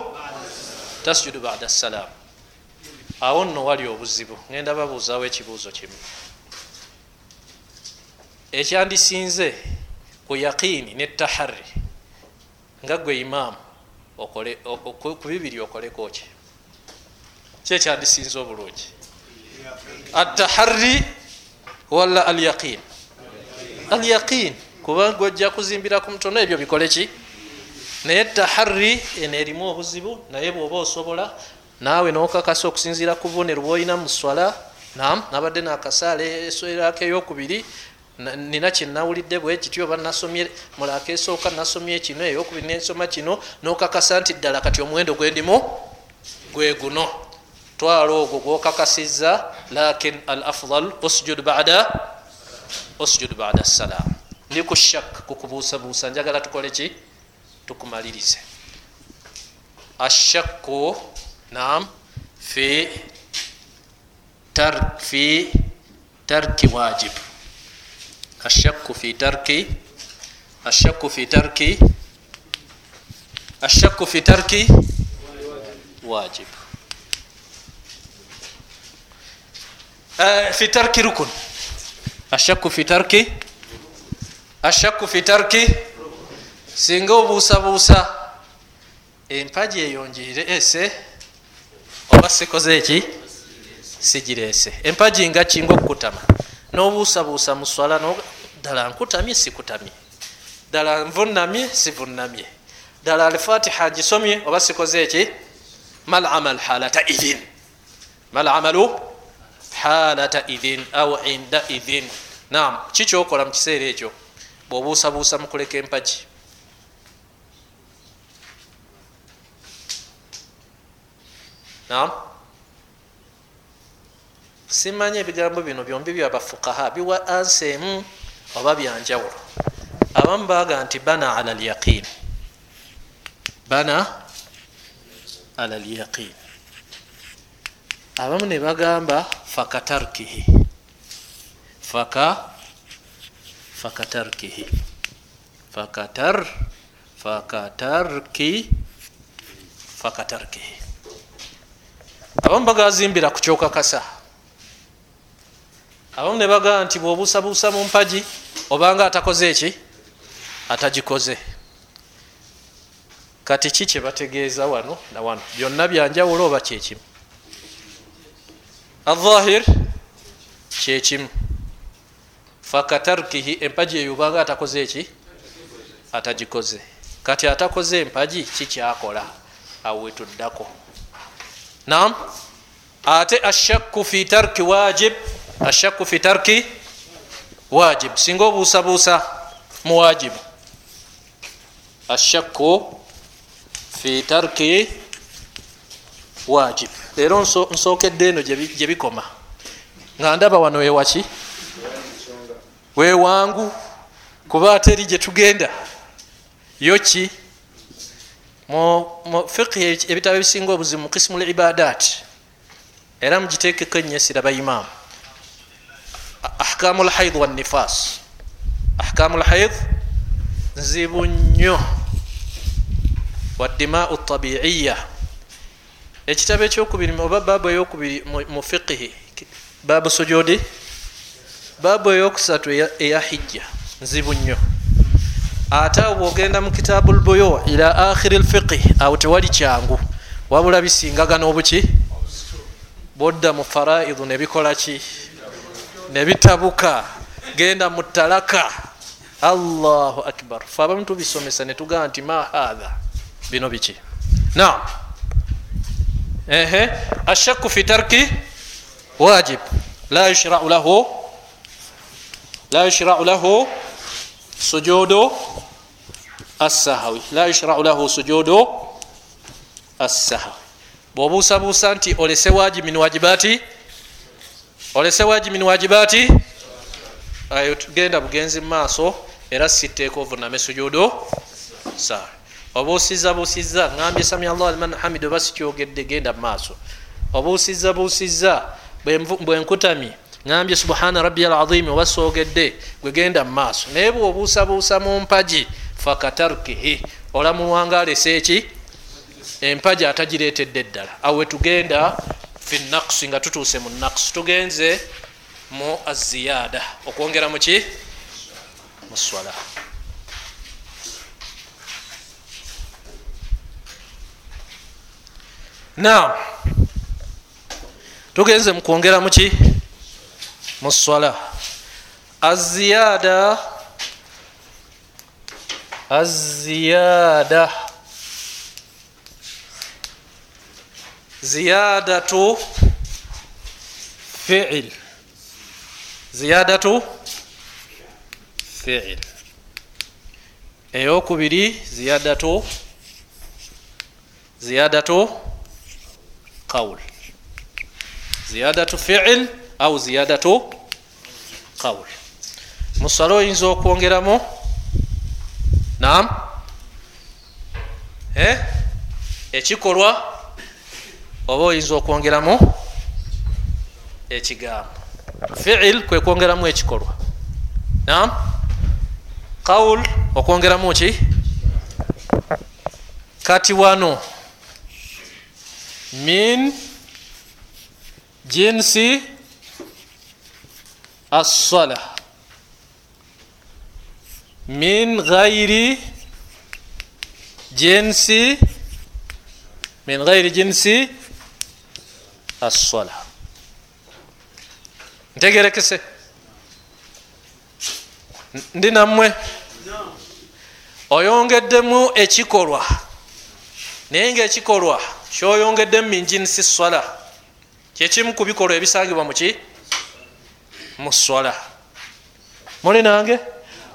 tasjudu bada salam awo nno wali obuzibu ngenda babuuzawo ekibuuzo kimu. Ekyandisinze ku yaqini ne tahari nga gwe imaamu ku bibiri okoleko ki? Kyekyandisinze obulungi atahari wala alyaqin alyaqin kubanga ojja kuzimbira ku mutono ebyo bikole ki? Naye tahari eno erimu obuzibu naye bwoba osobola naawe nokakasa okusinzira ku bubonero bwoyina mu swala nam nabadde nakasaala eswerako eyokubiri nina kyenawulidde bwe kityo oba nasomye mulaka esooka nasomye kino eyokubiri nensoma kino nokakasa nti ddala kati omuwendo gwendimu gwe guno. Twala ogwo gwokakasiza lakin al afdal usjud bada usjud bada salam. Ndi ku shak kukubuusabuusa njagala tukole ki tukumalirize ashakku nam fi tar fi tarki wajib. Ashakku fi tarki ashakku fi tarki ashakku fi tarki wajib fi tarki rukun. Ashakku fi tarki? Ashakku fi tarki? Singa obuusabuusa empaji eyonjire ese? Oba sikoze eki? Sigirese empaji nga kinga okukutama nobuusabuusa muswala ddala nkutamye sikutamye. Ddala nvunamye sivunamye ddala alfatiha ngisomye oba sikoze eki? Mal amal halata idhin. Mal amalu halata idhin au inda idhin. Nam kikyokola mukiseera ekyo? Bwobuusabuusa mukuleka empagi. Nam simanyi ebigambo bino byombi byabafukaha biwa ansa emu oba byanjawulo abamu baga nti bana ala lyaqin bana ala lyaqin abamu ne bagamba fakatarkihi faka fakatarkihi fakatar fakatarki fakatarkihi abamu bagazimbira ku kyokakasa abamu ne bagamba nti bwobuusabuusa mu mpagi obanga atakoze eki? Atagikoze kati ki kyebategeeza wano na wano? Byonna byanjawulo oba kyekimu alzahir kyekimu fakatarkihi empagi eyo obanga atakoze eki atagikoze kati atakoze empagi kikyakola awetuddako nam ate ashakku fi tarki wajib ashakku fi tarki wajib singa obuusabuusa muwajibu ashakku fi tarki wajib leero nsookedde eno gye bikoma. Nga ndaba wano wewaki wewangu kuba ateri gye tugenda. Yo ki? Mu fiqhi ebitabo ebisinga obuzibu mu kisimu l ibadat era mugitekeko enyesira baimaamu ahkamu lhaid wanifas ahkamu lhaid nzibu nnyo. Wadimau tabiiya ekitabo ekyokubiri oba baabu eyokubiri mu fiqihi baabu sujudi baabu eyokusatu eya hijja. Nzibu nnyo. Ate awo bwogenda mu kitaabu lbuyu ila akhiri lfiqhi awo tewali kyangu. Wabula bisingagana obuki bodda mu faraidu nebikola ki? Nebitabuka genda mu talaka allahu akbar. Fe abamu tubisomesa netugamba nti ma hatha bino biki. Naam. ehe ashakku fi tarki? Wajib. La yushrau lahu. La yushrau lahu sujudu assahawi la yushrau lahu sujudu assahawi bwobuusabuusa nti olese waji min wajibati? Olese waji min wajibati? Ayo tugenda bugenzi mumaaso era siteeka ovuname sujudu sawa obuusiza buusiza ngambye sami allah liman hamid oba sikyogedde genda mumaaso obuusiza buusiza bwenkutamye ngambye subhana rabbi alazimi oba soogedde gwegenda mumaaso naye bwobuusabuusa mu mpagi fakatarkihi. Olamulwanga alese eki? Empagi atagireetedde ddala awo wetugenda fi naqsi nga tutuuse mu naqsi. Tugenze mu aziyada okwongera muki muswala na tugenze mukwongera muki muswala aziyada aziyada ziyadatu fiil. Ziyadatu fiil. Eyokubiri ziyadatu ziyadatu qawl ziyadatu fiil au ziyadatu qawl musala oyinza okwongeramu nam ekikolwa oba oyinza okwongeramu ekigambo fiil kwe kwongeramu ekikolwa nam qawl okwongeramu ki kati wano min jinsi assala min ghairi jinsi min ghairi jinsi assala ntegerekese ndi nammwe. Oyongeddemu ekikolwa naye ngaekikolwa kyoyongeddemu minjinsi swala kyekimu ku bikolwa ebisangibwa muki mu swala. Muli nange?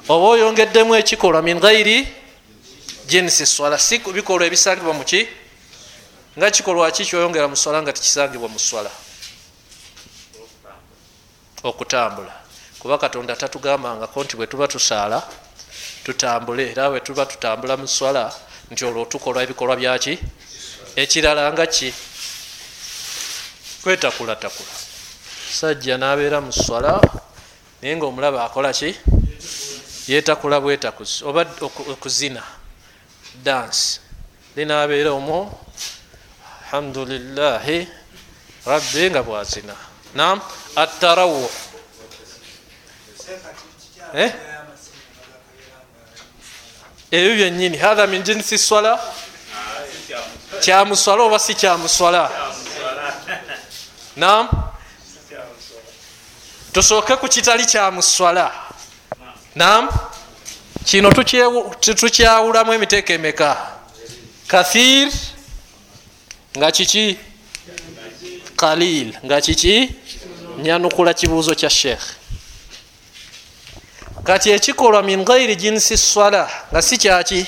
Oba oyongeddemu ekikolwa min ghairi jinsi swala si ku bikolwa ebisangibwa muki nga kikolwa ki kyoyongera mu swala nga tikisangibwa mu swala? Okutambula. Kuba katonda tatugambangako nti bwe tuba tusaala tutambule era bwe tuba tutambula mu swala nti olwo tukola ebikolwa byaki ekirala nga ki? Kwetakulatakula sajja nabeera mu swala naye nga omulaba akola ki? Yetakula bwetakuzi oba okuzina dansi linabeera omwo alhamdulilahi rabbi nga bwazina. Nam atarawuh eh? Ebyo byenyini hatha min jinsi swala? Kyamuswala oba si kyamuswala nam tusooke ku kitali kyamuswala nam kino tukyawulamu emiteeko emeka? Kathir? Nga kiki? Kalil nga kiki? Nyanukula kibuuzo kya sheekh kati ekikolwa min gairi jinsi swala nga si kyaki?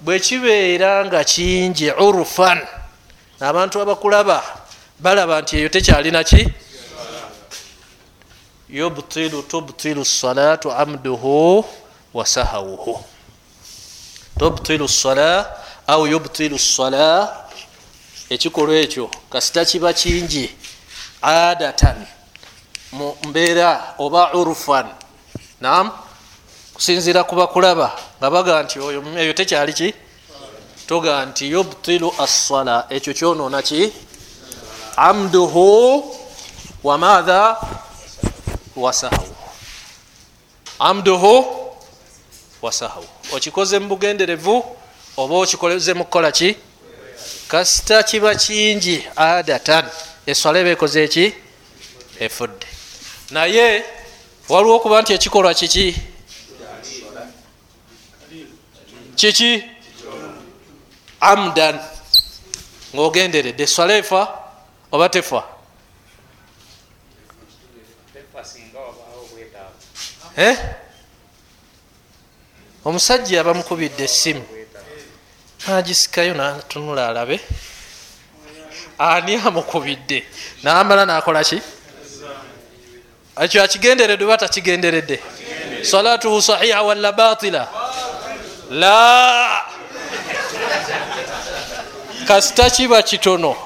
Bwe kibeera nga kingi urufan. Abantu abakulaba balaba nti eyo tekyalina ki? Yubtilu tubtilu salatu amduhu wasahawuhu tubtilu sala au yubtilu sala ekikolwa ekyo kasita kiba kingi adatan mu mbeera oba urufan nam kusinzira kuba kulaba nga baga nti oyo eyo tekyali ki? Toga nti yubtilu assala. Ekyo kyonoona ki? Amduhu wamaatha wasahawu amduhu wasahawu okikoze mu bugenderevu oba okikoze mu kukola ki? Kasita kiba kingi adatan. Eswala eba ekoze eki efudde. Naye waliwo okuba nti ekikolwa kiki? Kiki? Amdan ngaogenderedde eswala efa oba tefa? Omusajja abamukubidde essimu. Nagisikayo natunula alabe. Ani amukubidde? Namala nakola ki ekyo akigenderedde oba takigenderedde? Salatuhu sahiha wala batila. La. Kasita kiba kitono.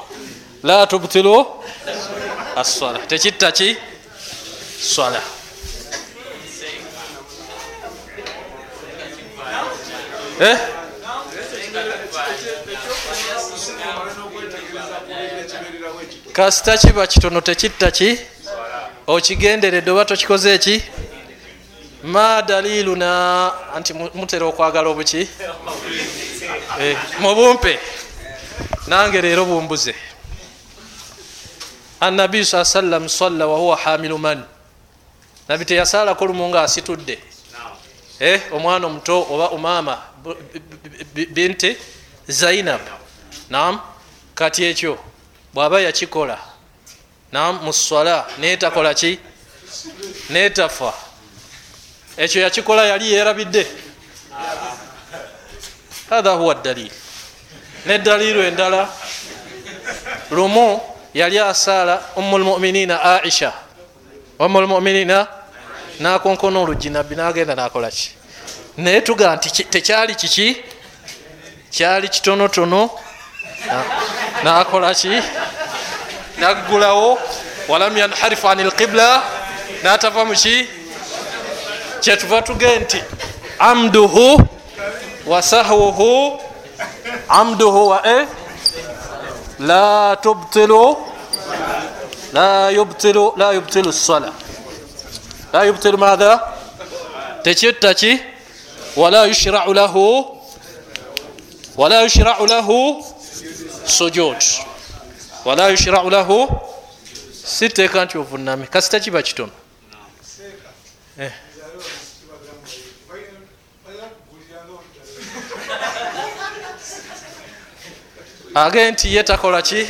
La tubtilu aswala tekitta ki? Swala. Eh? kasita kiba kitono. Tekitta ki okigenderedde oba tokikoze eki? Ma daliluna anti mutera okwagala obuki? Mubumpe nange leero bumbuze. Annabiyu saa sallam salla wahuwa hamilu man? Nabi teyasalako lumu nga asitudde. Omwana omuto oba umama binti zainab. Nam kati ekyo? Bwaba yakikola nam muswala netakola ki? Netafa. Ekyo yakikola yali yerabidde. Hatha huwa dalil. Nedalilu endala. Lumu yali asaala umu lmuminina aisha. Umu lmuminina nakonkona olugi nabbi nagenda nakola ki? Naye tuga nti tekyali kiki? Kyali kitonotono. Nakola ki nagulawo walam yanharifu ani lqibla natava muki kyetuva tuge nti amduhu wa sahwuhu amduhu wa e la tubtilu la yubtilu la yubtilu sala la yubtilu madha tekittaki wala yushrau lahu wala yushrau lahu sujud wala yushrau lahu siteeka nti ovuname kasita kiba kitono age nti ye takola ki?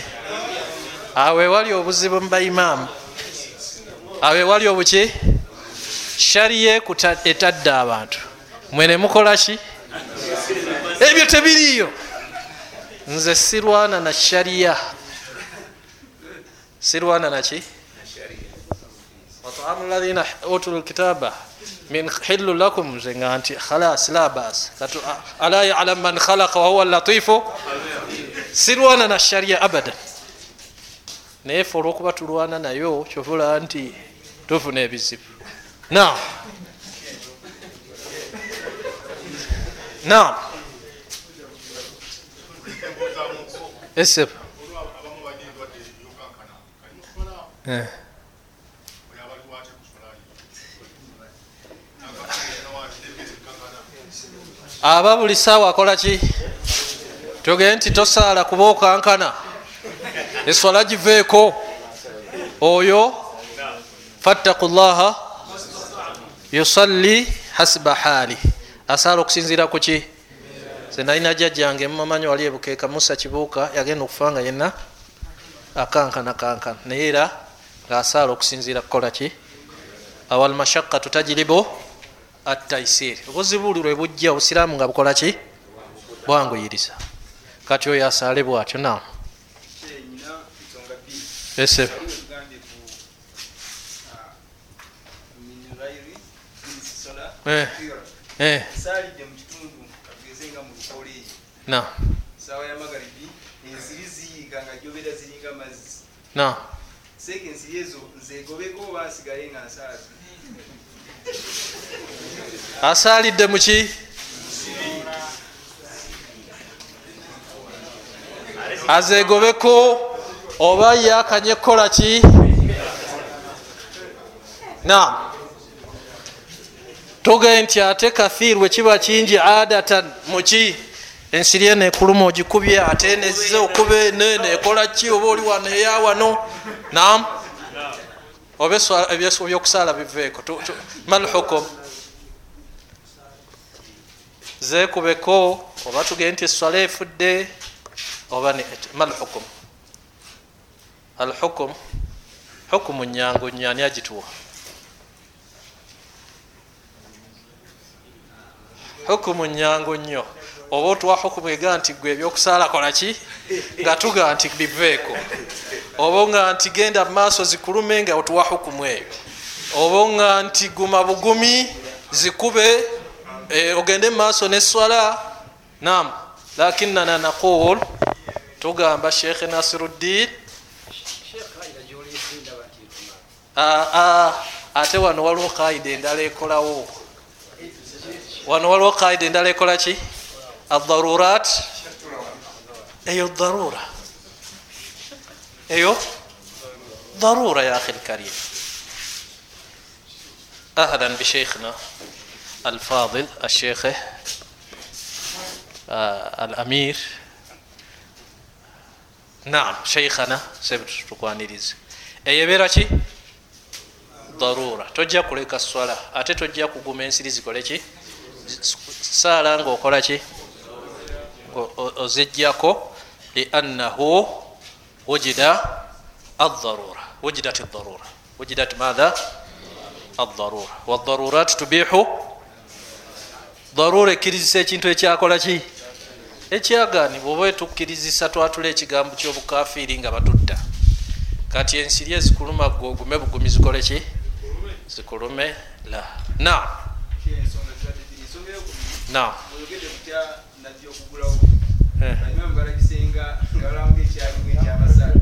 Awe wali obuzibu mubaimaamu awe wali obuki shariye etadde abantu. Mwene mukola ki? Ebyo tebiriyo. Nze sirwana na shariya sirwana naki wataamu lathina utu lkitaba min hilu lakum zenga nti khalas la bas. Ala yalam man khalaqa wahuwa latifu sirwana na sharia abadan. Naye fe olwokuba tulwana nayo kyovula nti tufuna ebizibu na na eseba eh. aba buli saawa akola ki? Togee nti tosaala kuba okankana eswala giveeko. Oyo fattaku llaha yusalli hasiba haali. Asaala okusinziira ku ki? Zenalina jjajjange mumamanyi wali ebukeeka musa kibuuka yagenda okufa nga yenna akankana kankana. Naye era ngaasaala okusinziira kukola ki awalmashakatu tajiribu ataisir obuzibu lwe bujja obusiraamu nga bukola ki bwanguyiriza. Kati oyo asaale bwatyo na esebe salidde mu kitundu katugeze nga mu lukola eyo na saawa ya magaribi ensiri ziyiga nga jobera ziringa mazzi. Na seeka ensiri ezo nzegobeko oba nsigale nga nsaazi asaalidde muki azegobeko oba yakanye kukola ki? Na toge nti ate kathir wekiba kingi adatan muki ensiri eno ekuluma ogikubye ate neze okuba enene ekola ki oba oli wano eya wano? Nam oba ebyokusaala biveeko. Malhukum zekubeko oba tugende nti eswala efudde oba malhukum alhukum? Hukumu nyangu nyo ani agituwa? Hukumu nyangu nnyo oba otuwa hukumu ega nti gwe ebyokusaala kola ki? Nga tuga nti biveeko oba nga nti genda mumaaso zikulume nga otuwa hukumu eyo oba nga nti guma bugumi zikube e, ogende mumaaso neswala nam lakinana naqul tugamba sheikh nasiruddin. Ate wano waliwo kaida endala ekolawo wano waliwo kaida endala ekola ki الضرورات؟ ايوه الضروره ايوه ضروره يا اخي الكريم. اهلا بشيخنا الفاضل الشيخ آه الامير نعم شيخنا سبر tukwanirize eyobeera ki darura tojja kuleka swala ate tojja kuguma ensiri zikole ki saala ngaokola ki ozijjako liannahu wujida aldarura wujidat aldarura wujidat madha aldarura wadarurat tubihu darura ekkirizisa ekintu ekyakola ki? Ekyaganibwa oba etukkirizisa twatula ekigambo kyobukafiri nga batutta. Kati ensiri ezikuluma gwe ogume bugumi zikole ki? Zikulume la. Na na okugulawo banyuma mugalabisenga nga balamuga ekyalimu ekyabasala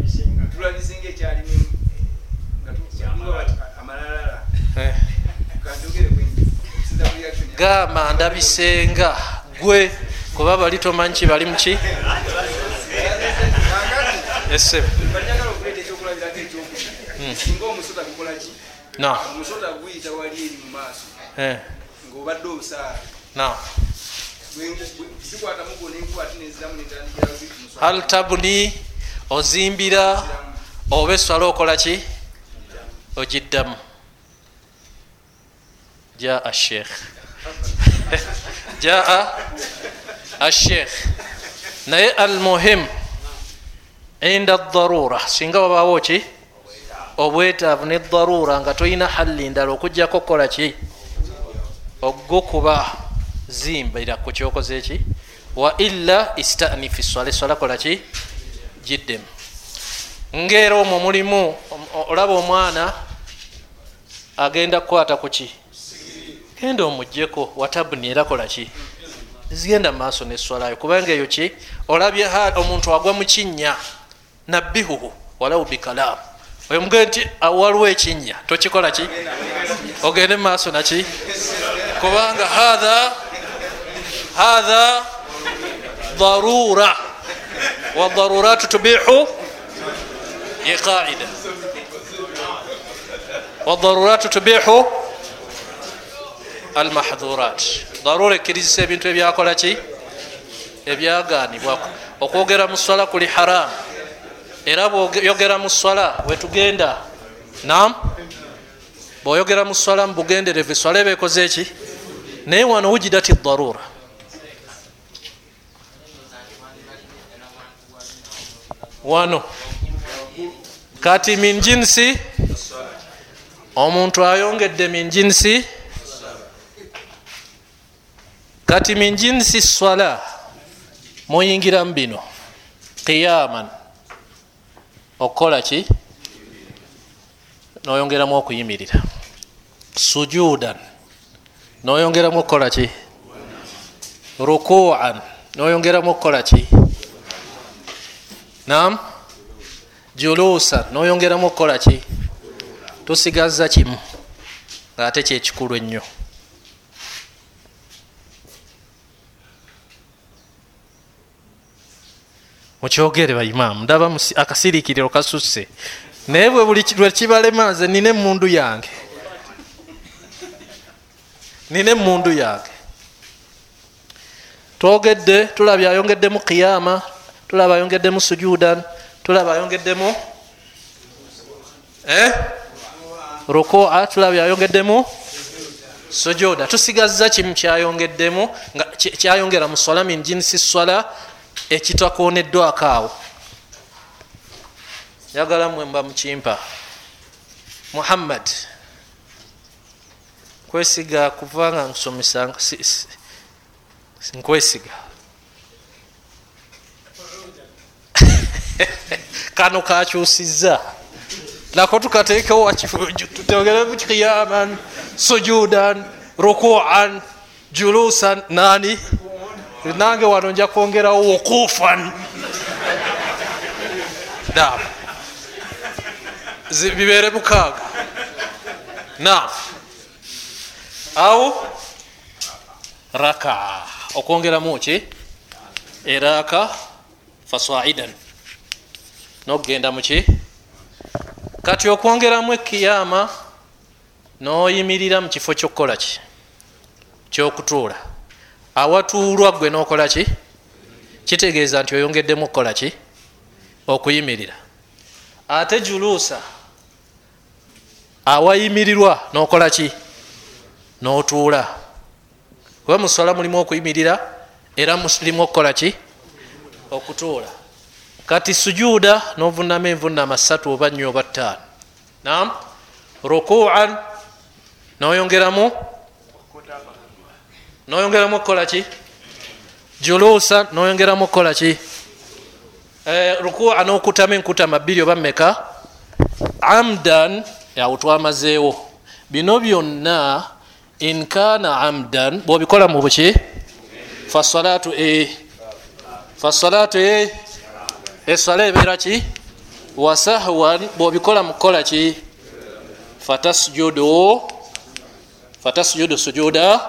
tulabisenga ekyalimu ya- gamba ndabisenga. Gwe kuba bali tomanyi kibali muki esebe singa omusota gukolaki omusota guyita wali eri mu maaso. Eh, ng'obadde hal tabuni ozimbira oba eswala okola ki? Ogiddamu. Jaa ashekh jaa ashekh naye almuhim inda darura singa wabaawo ki? Obwetaavu ne darura nga tolina halli ndala okujjako kukola ki? Ogukuba zimbira ku kyokoze ki? Wa illa istanif swala eswala kola ki? Giddemu ngaera omwo mulimu olaba omwana agenda kukwata ku ki? Genda omugjeko watabuni era kola ki? Zigenda maaso neswalayo kubanga eyo ki? Olabye omuntu agwa mu kinnya nabbihuhu walawu bikalaamu oyo mugende nti waliwo ekinnya tokikola ki? Ogende maaso naki kubanga hatha hatha darura wadaruratu tubihu qaida wadaruratu tubihu almahdhurat darura ekkirizisa ebintu ebyakola ki ebyaganibwa okwogera mu swala kuli haramu era bwoyogera mu swala wetugenda nam bwoyogera mu swala mu bugenderevu eswala eba ekoze eki naye wano wujidati darura wano. Kati min jinsi omuntu ayongedde min jinsi kati min jinsi swala muyingiramu bino. Qiyaman. Okukola ki? Noyongeramu okuyimirira. Sujudan noyongeramu okukola ki? Rukuan. Noyongeramu okukola ki nam julusan noyongeramu okukola ki? Tusigaza kimu ngaate kyekikulu ennyo. Mukyogere baimaamu ndaba akasirikiriro kasusse. Naye bwe buli lwekibalema nze nina emundu yange. Nina emundu yange. Twogedde tulabye ayongeddemu qiyama tulaba ayongeddemu sujudan tulaba ayongeddemu eh? rukua tulabye ayongeddemu sujuda tusigaza kimu kyayongeddemu kyayongera mu swala min jinsi swala ekitakoneddwako awo njagala mwe mba mukimpa. Muhammad nkwesiga kuvanga nsomesa nkwesiga kano kakyusiza nako tukateekewo tutegeremu kiyaman sujudan rukuan julusan nani? Nange wano nja kwongerawo wukufan. Nam bibeere mukaaga nam awo raka. Okwongeramu ki? Eraka. Fasaidan nokgenda muki kati okwongeramu ekiyama noyimirira mu kifo kyokukola ki? Kyokutuula. Awatuulwa gwe nokola ki? Kitegeeza nti oyongeddemu okukola ki? Okuyimirira. Ate juluusa awayimirirwa nokola ki? Notuula. Kuba muswala mulimu okuyimirira era mulimu okukola ki? Okutuula kati sujuuda novunama envunama satu oba nnyo oba ttaano. Nam rukuan. Noyongeramu noyongeramu okukola ki? Juluusa. Noyongeramu okukola ki? E, rukua nokutama enkutama bbiri oba mmeka? Amdan. Awo twamazeewo. Bino byonna inkana amdan bwobikola mu buki? Fasalatu e fasalatu e eswala ebeera ki? Wasahwan bwobikola mukukola ki? Fatasjudu. Fatasjudu sujuda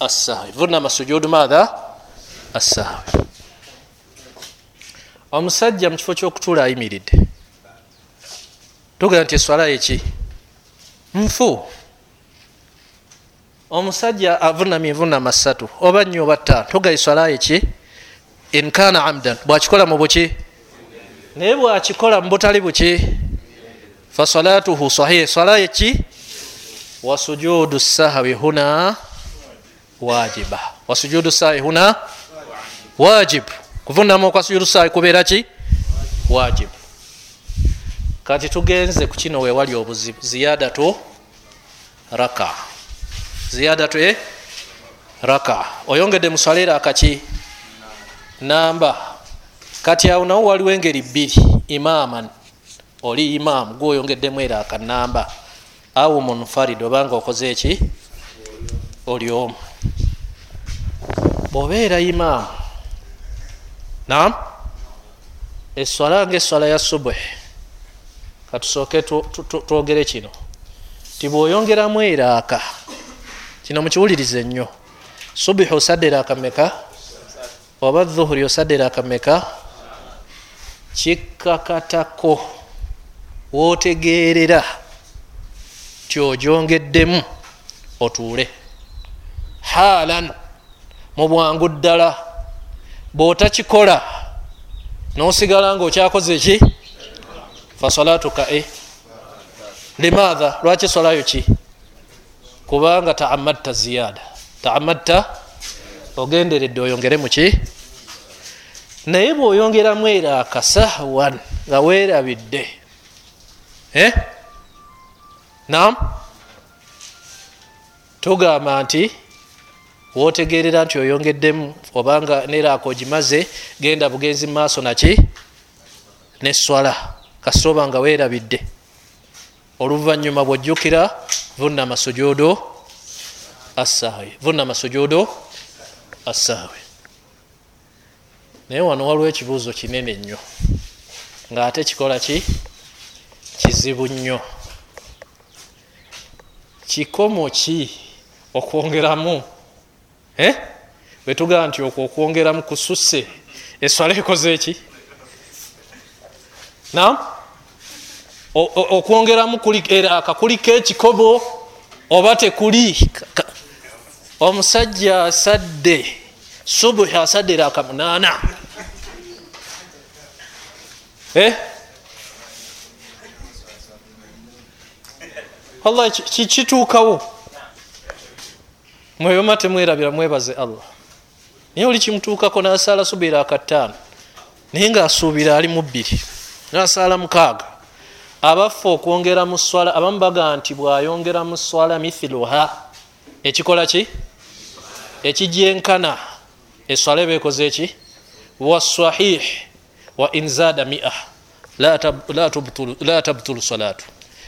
assahwi. Vunama sujudu madha assahwi. Omusajja mu kifo kyokutuula ayimiridde tugenda nti eswala eki nfu. Omusajja avunamye envunama ssatu oba nnyo oba ttaano toga eswala eki inkana amdan. Bwakikola mu buki? Naye bwakikola mu butali buki? Fasalatuhu sahih. Swala eki wasujudu sahwi huna wajiba. Wasujudu sahwi huna wajibu kuvunama okwa sujudu sahwi kubeera ki? Wajibu kati tugenze ku kino wewali obuzibu ziyadatu raka ziyadatu e? Raka oyongedde muswalera akaki namba. Kati awo nawo waliwo engeri bbiri. Imaman oli imamu gwoyongeddemu era akanamba awo munfarid obanga okoze eki? Oli omu. Bwobeera imamu nam eswala nga eswala ya subuhi. Katusooke twogere kino. Ti bwoyongeramu eraaka kino mukiwulirize nnyo. Subuhi osadde eraaka meka oba dhuhuri osadde eraaka meka kikkakatako wootegeerera tyojongeddemu otuule. Haalan mu bwangu ddala bw'otakikola n'osigala nga okyakoze eki fasalatuka e. Limaatha lwaki solayo ki? Kubanga taamadta ziyada taamadta ogenderedde oyongere muki naye bw'oyongeramu era akasahwan nga weerabidde. Eh? nam tugamba nti wotegerera nti oyongeddemu obanga neraako ogimaze genda bugenzi mumaaso naki? Neswala kasitoba nga weerabidde. Oluvanyuma bwojjukira vunama sujudu assahwi vunama sujudu assahwi naye wano waliwo ekibuuzo kinene nnyo. Ngaate kikola ki? Kizibu nnyo. Kikomo ki okwongeramu? Eh? bwetugamba nti okwo okwongeramu kususse eswala ekoze eki nam okwongeramu akakuliko ekikobo oba tekuli? Omusajja asadde subuhi asadde eraka munaana eh? allah kituukawo mweyoma temwerabira mwebaze allah. Naye oli kimutuukako nasaala subiira akataano naye ngaasuubira ali mu bbiri nasaala mukaaga abaffe okwongera mu swala abamu baga nti bwayongera mu swala mithiluha ekikola ki? Ekijyenkana eswala ebeekoze eki wasahih wa inzada mia. La tabtulu salatu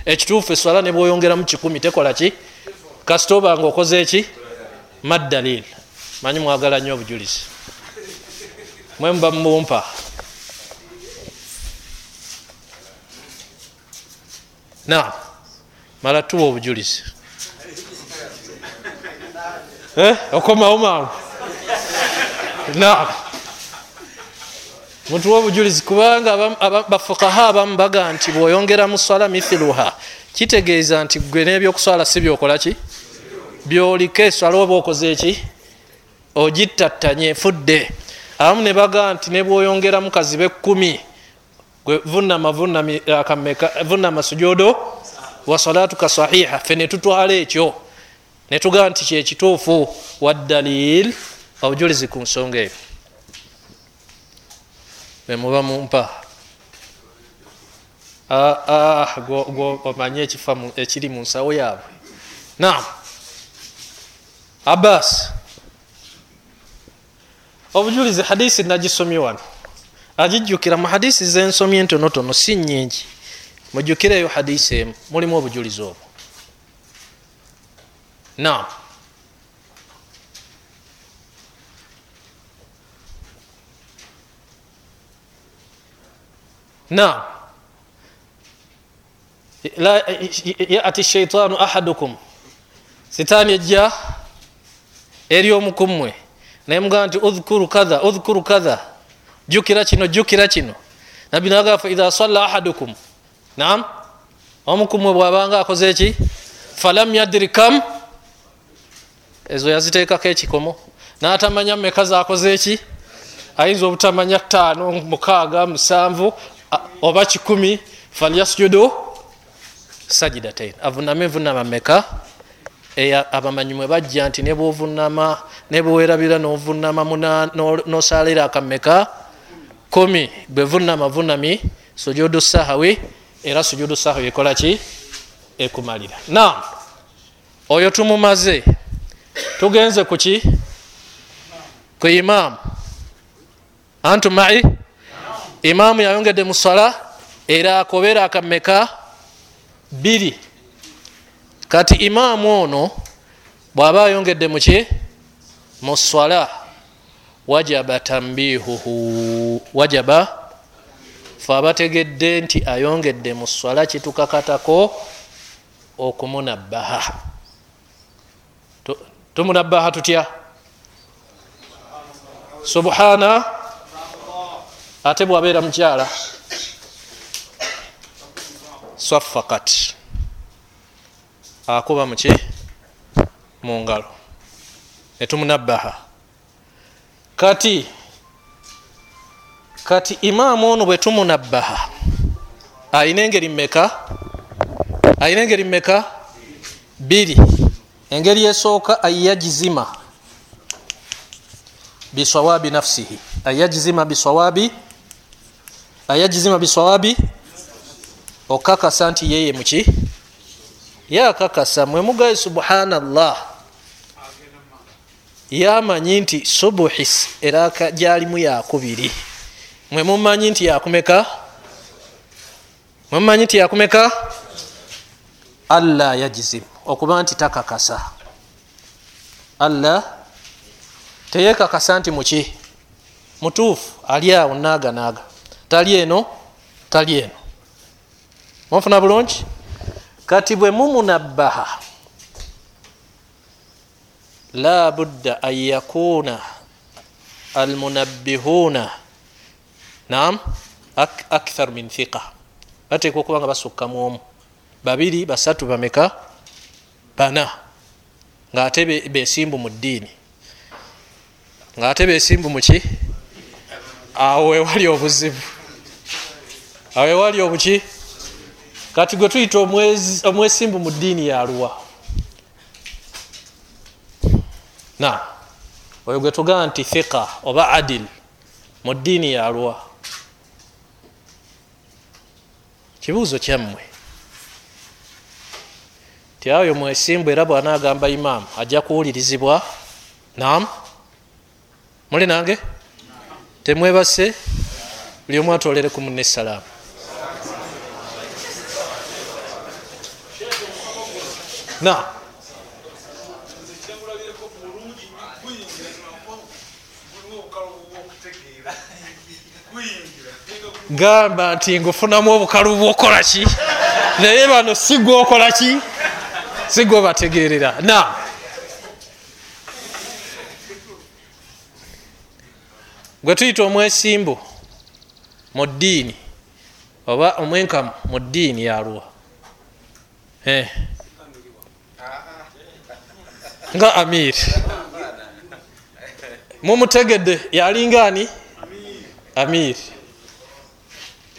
ekituufu eswala ne bwoyongeramu kikumi tekola ki? Kasita obanga okoze eki maddalil manyi mwagala nnyo obujulizi. Mwe muba mumumpa na mala tuwa obujulizi. Eh? okomawo mangu na mutuwa obujulizi kubanga bafukaha abamu baga nti bwoyongera mu swala mithiluha kitegeeza nti gwe nebyokuswala si byokolaki byoliko eswala oba okoze eki ogittattanye efudde abamu ne baga nti nebwoyongeramu kazibe ekkumi vunama vunama sujudo wasalatuka sahiha fe netutwala ekyo. Netugamba nti kyekituufu waddalil obujulizi ku nsonga eyo bemuba mumpa omanye ekifa ekiri mu nsawo yaabwe. Naam. Abbas. Obujulizi hadisi nagisomye wano. Agijjukira mu hadisi zensomye entonotono si nyingi mujjukireyo hadisi emu. Mulimu obujulizi obwo. Naam naam yati shaitaanu ahadukum. Sitaani ejja eri omukummwe naye mugamba nti udhkuru kadha udhkuru kadha. Jukira kino jukira kino. Nabbi naga fa idha salla ahadukum. Nam omukumwe bwabanga akoze eki? Falam yadri kam ezo yaziteekako ekikomo. Natamanya meka zakoze eki? Ayinza obutamanya taano mukaaga musanvu oba kikumi falyasjudu sajidatain avuname vunama meka. Abamanyi mwe bajja nti nebwovunama nebwewerabira novunama nosalira akameka kumi bwe vunama vunami. Sujudu sahawi era sujudu sahawi ekola ki? Ekumalira. Na oyo tumumaze tugenze kuki ku imamu antu mai imamu yayongedde mu swala era akobera akameka biri kati imamu ono bw'aba ayongedde muki mu swala wajaba tambihuhu wajaba? Fe abategedde nti ayongedde mu swala kitukakatako okumunabbaha. Tumunabbaha tutya? Subhana ate bwabeera mukyala swafakat akuba muki mungalo netumunabbaha kati kati imaamu ono bwe tumunabbaha ayina engeri mmeka? Ayina engeri mmeka? Biri engeri esooka ayajizima bisawabi nafsihi. Ayajizima bisawabi ayajizima bisawabi okakasa nti yeye muki yakakasa mwemugaye subhanallah. Yamanyi nti subuhi eraka gyalimu yakubiri mwemumanyi nti yakumeka mwemumanyi nti yakumeka alla yajizim okuba nti takakasa. Alla teyekakasa nti muki mutuufu ali awo naganaaga tali eno tali eno munfuna bulungi? Kati bwe mumunabbaha la budda an yakuna almunabbihuna. Nam ak akthar min thiqa. Bateekwa okuba nga basukkamu omu. Babiri basatu bameka? Bana. Ngaate besimbu mu ddiini. Ngaate besimbu muki awo wewali obuzibu awo wewali obuki? Kati gwe tuyita omwesimbu mu ddiini yaluwa na oyo gwe tugamba nti thiqa oba adil mu ddiini yaluwa kibuuzo kyammwe. Ti ayo mwesimbu era bwanaagamba imaamu ajja kuwulirizibwa? Nam muli nange? Temwebase? Buli omu atolere ku munne essalaamu na gamba nti ngufunamu obukalu bwokola ki? Naye bano sigwokola ki? Sigwe bategerera na. Gwe tuyita omwesimbu mu ddiini oba omwenkamu mu ddiini yaluwa eh. Nga amir. Mumutegedde yalingaani amir.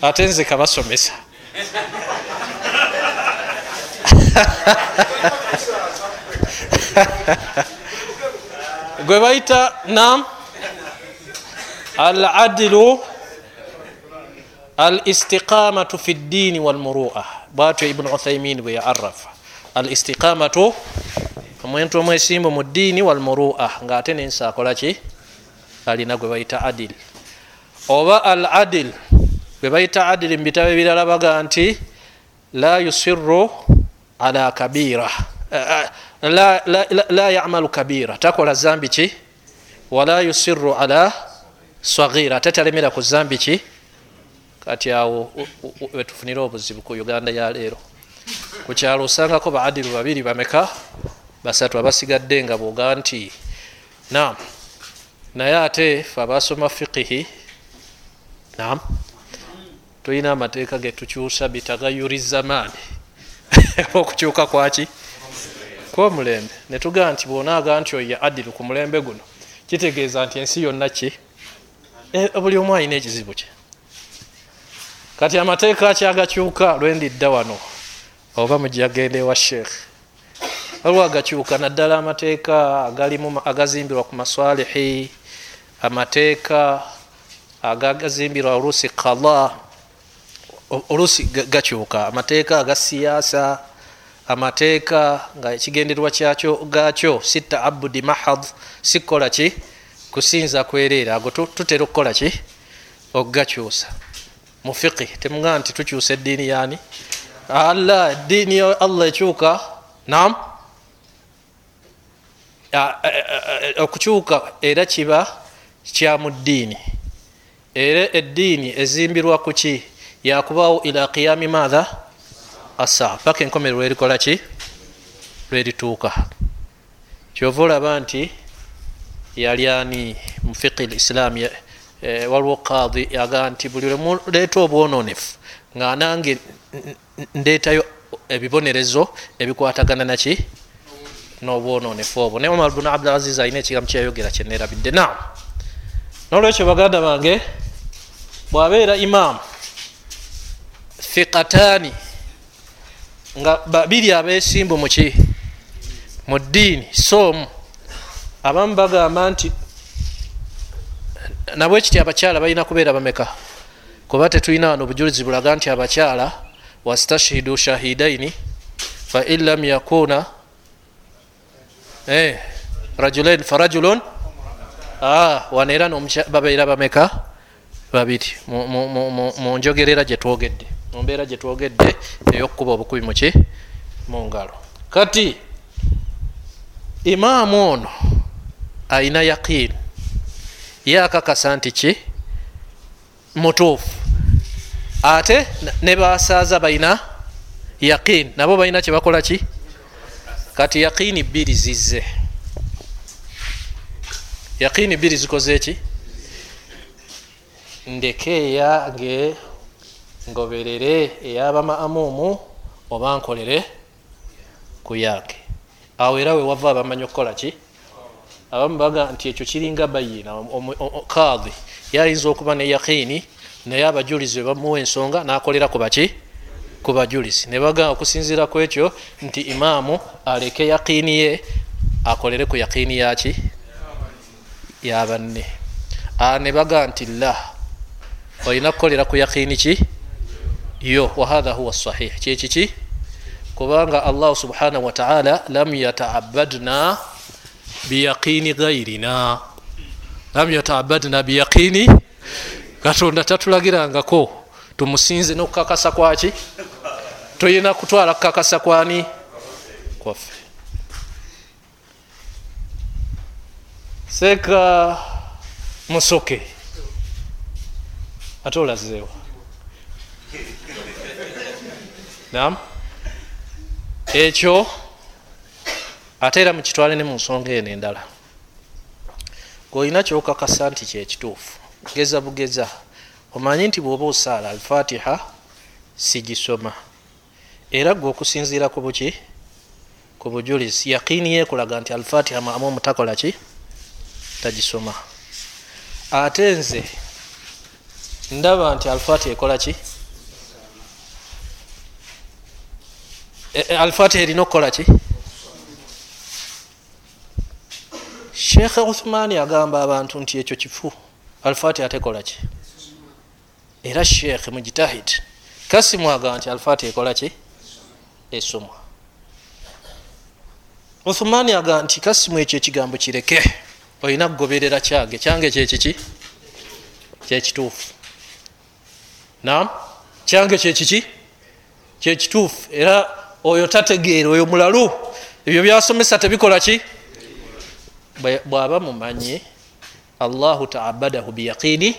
Ate nze kabasomesa gwe bayita nam al adilu al istiqamatu fi ddiini walmurua bwatyo ibunu uthaimin bwe yaarafa al istiqamatu omuntu omwesimbu mu ddiini walmurua ngaate nensi akolaki alina gwe bayita adil. Oba al adil gwe bayita adil mubitabo ebirala baga nti la yusiru ala kabira. La, la, la, la yamalu kabira. Takola zambi ki? Wala yusiru ala sagira ate talemera ku zambi ki? Kati awo wetufunire obuzibu ku uganda yaleero ku kyalo osangako baadiru babiri bameka basatu abasigadde nga boga nti nam naye ate fe abasoma fiqihi nam tulina amateeka getukyusa bitagayuri zamaani okukyuka kwaki kwomulembe netugaa nti bwonaaga nti oyo adiru ku mulembe guno kitegeeza nti ensi yonna ki? E, buli omu alina ekizibu kye. Kati amateeka akyagakyuka lwendidda wano oba mujagende wa sheekh waliwo agakyuka naddala amateeka agalimu agazimbirwa ku maswalihi amateeka agagazimbirwa oluusi kala oluusi gakyuka amateeka aga siyaasa amateeka nga ekigenderwa gakyo si taabudi mahad si kukola ki? Kusinza kwereera. Ago tutera okukola ki? Okugakyusa. Mu fiqi temugaa nti tukyusa eddiini yani alla eddiini allah ekyuka? Nam okukyuka era kiba kya mu ddiini. Era eddiini ezimbirwa ku ki? Yakubaawo ila qiyami maatha asa. Paka enkomero lwerikola ki? Lwerituuka. Kyova olaba nti yali ani mu fiqi lislam waliwo qadi yagaa nti buli lwemuleeta obwononefu nga nange ndeetayo ebibonerezo ebikwatagana naki n'obwononefu obwo naye omar bunu abdulaziz alina ekigambo kyeyayogera kyenerabidde nam nolwekyo baganda bange bwabeera imaamu fiqataani nga babiri abesimbu muki mu ddiini soomu. Abamu bagamba nti nabwe kiti abakyala balina kubeera bameka? Kuba tetulina wano obujulizi bulaga nti abakyala wastashhidu shahidaini fain lam yakuna rajulain farajulun? Ah, wano era babeera bameka? Babiri mu njogerera gyetwogedde mumbeera gyetwogedde eyokukuba obukubi muki mu ngalo. Kati imaamu ono ayina yaqiini ye akakasa nti ki? Mutuufu. Ate ne basaaza balina yaqiini nabo balina kyebakola ki kati yaqiini bbiri zizze. Yaqiini bbiri zikoze ki? Ndeke eyange ngoberere eyabamaamuumu oba nkolere ku yange awo era wewava abamanyi okukola ki? Abamu baga nti ekyo kiringa bayina kadi yayinza okuba ne yaqiini naye abajulizi webamuwa ensonga nakolera kubaki ku bajulizi. Nebaga okusinzira ku ekyo nti imaamu aleke yaqiini ye akolere ku yaqiini yaki yabanne nebaga nti la olina kukolera ku yaqiini ki? Yo wahatha huwa sahih. Kyekiki kubanga allahu subhanahu wataala lam yataabadna biyaqini gairina lam yataabadna biyaqini katonda tatulagirangako tumusinze nokukakasa kwaki? Toyina kutwala kukakasa kwani? Kwaffe. Seeka musoke. Ate olazeewa. Nam ekyo ate era mukitwale ne mu nsonga eno endala. Ngaolina kyokakasa nti kyekituufu geza bugeza omanyi nti bwoba osaala alfatiha sigisoma. Era gwe okusinziira ku buki? Ku bujulizi yaqiini yekulaga nti alfatiha maamu omutakola ki? Tagisoma. Ate nze ndaba nti alfatiha ekola ki? Alfatiha erina okukola ki? Sheekh uthmani agamba abantu nti ekyo kifu. Alfatiha tekola ki era sheekh mujitahid kasimu agamba nti alfatiha ekola ki? Esomwa. Uthmani agamba nti kasimu ekyo ekigambo kireke. Olina kugoberera kyange kyange kyekiki kyekituufu nam kyange kyekiki kyekituufu era oyo tategeera oyo mulalu ebyo byasomesa tebikola ki? Bwaba mumanyi allahu taabadahu biyaqini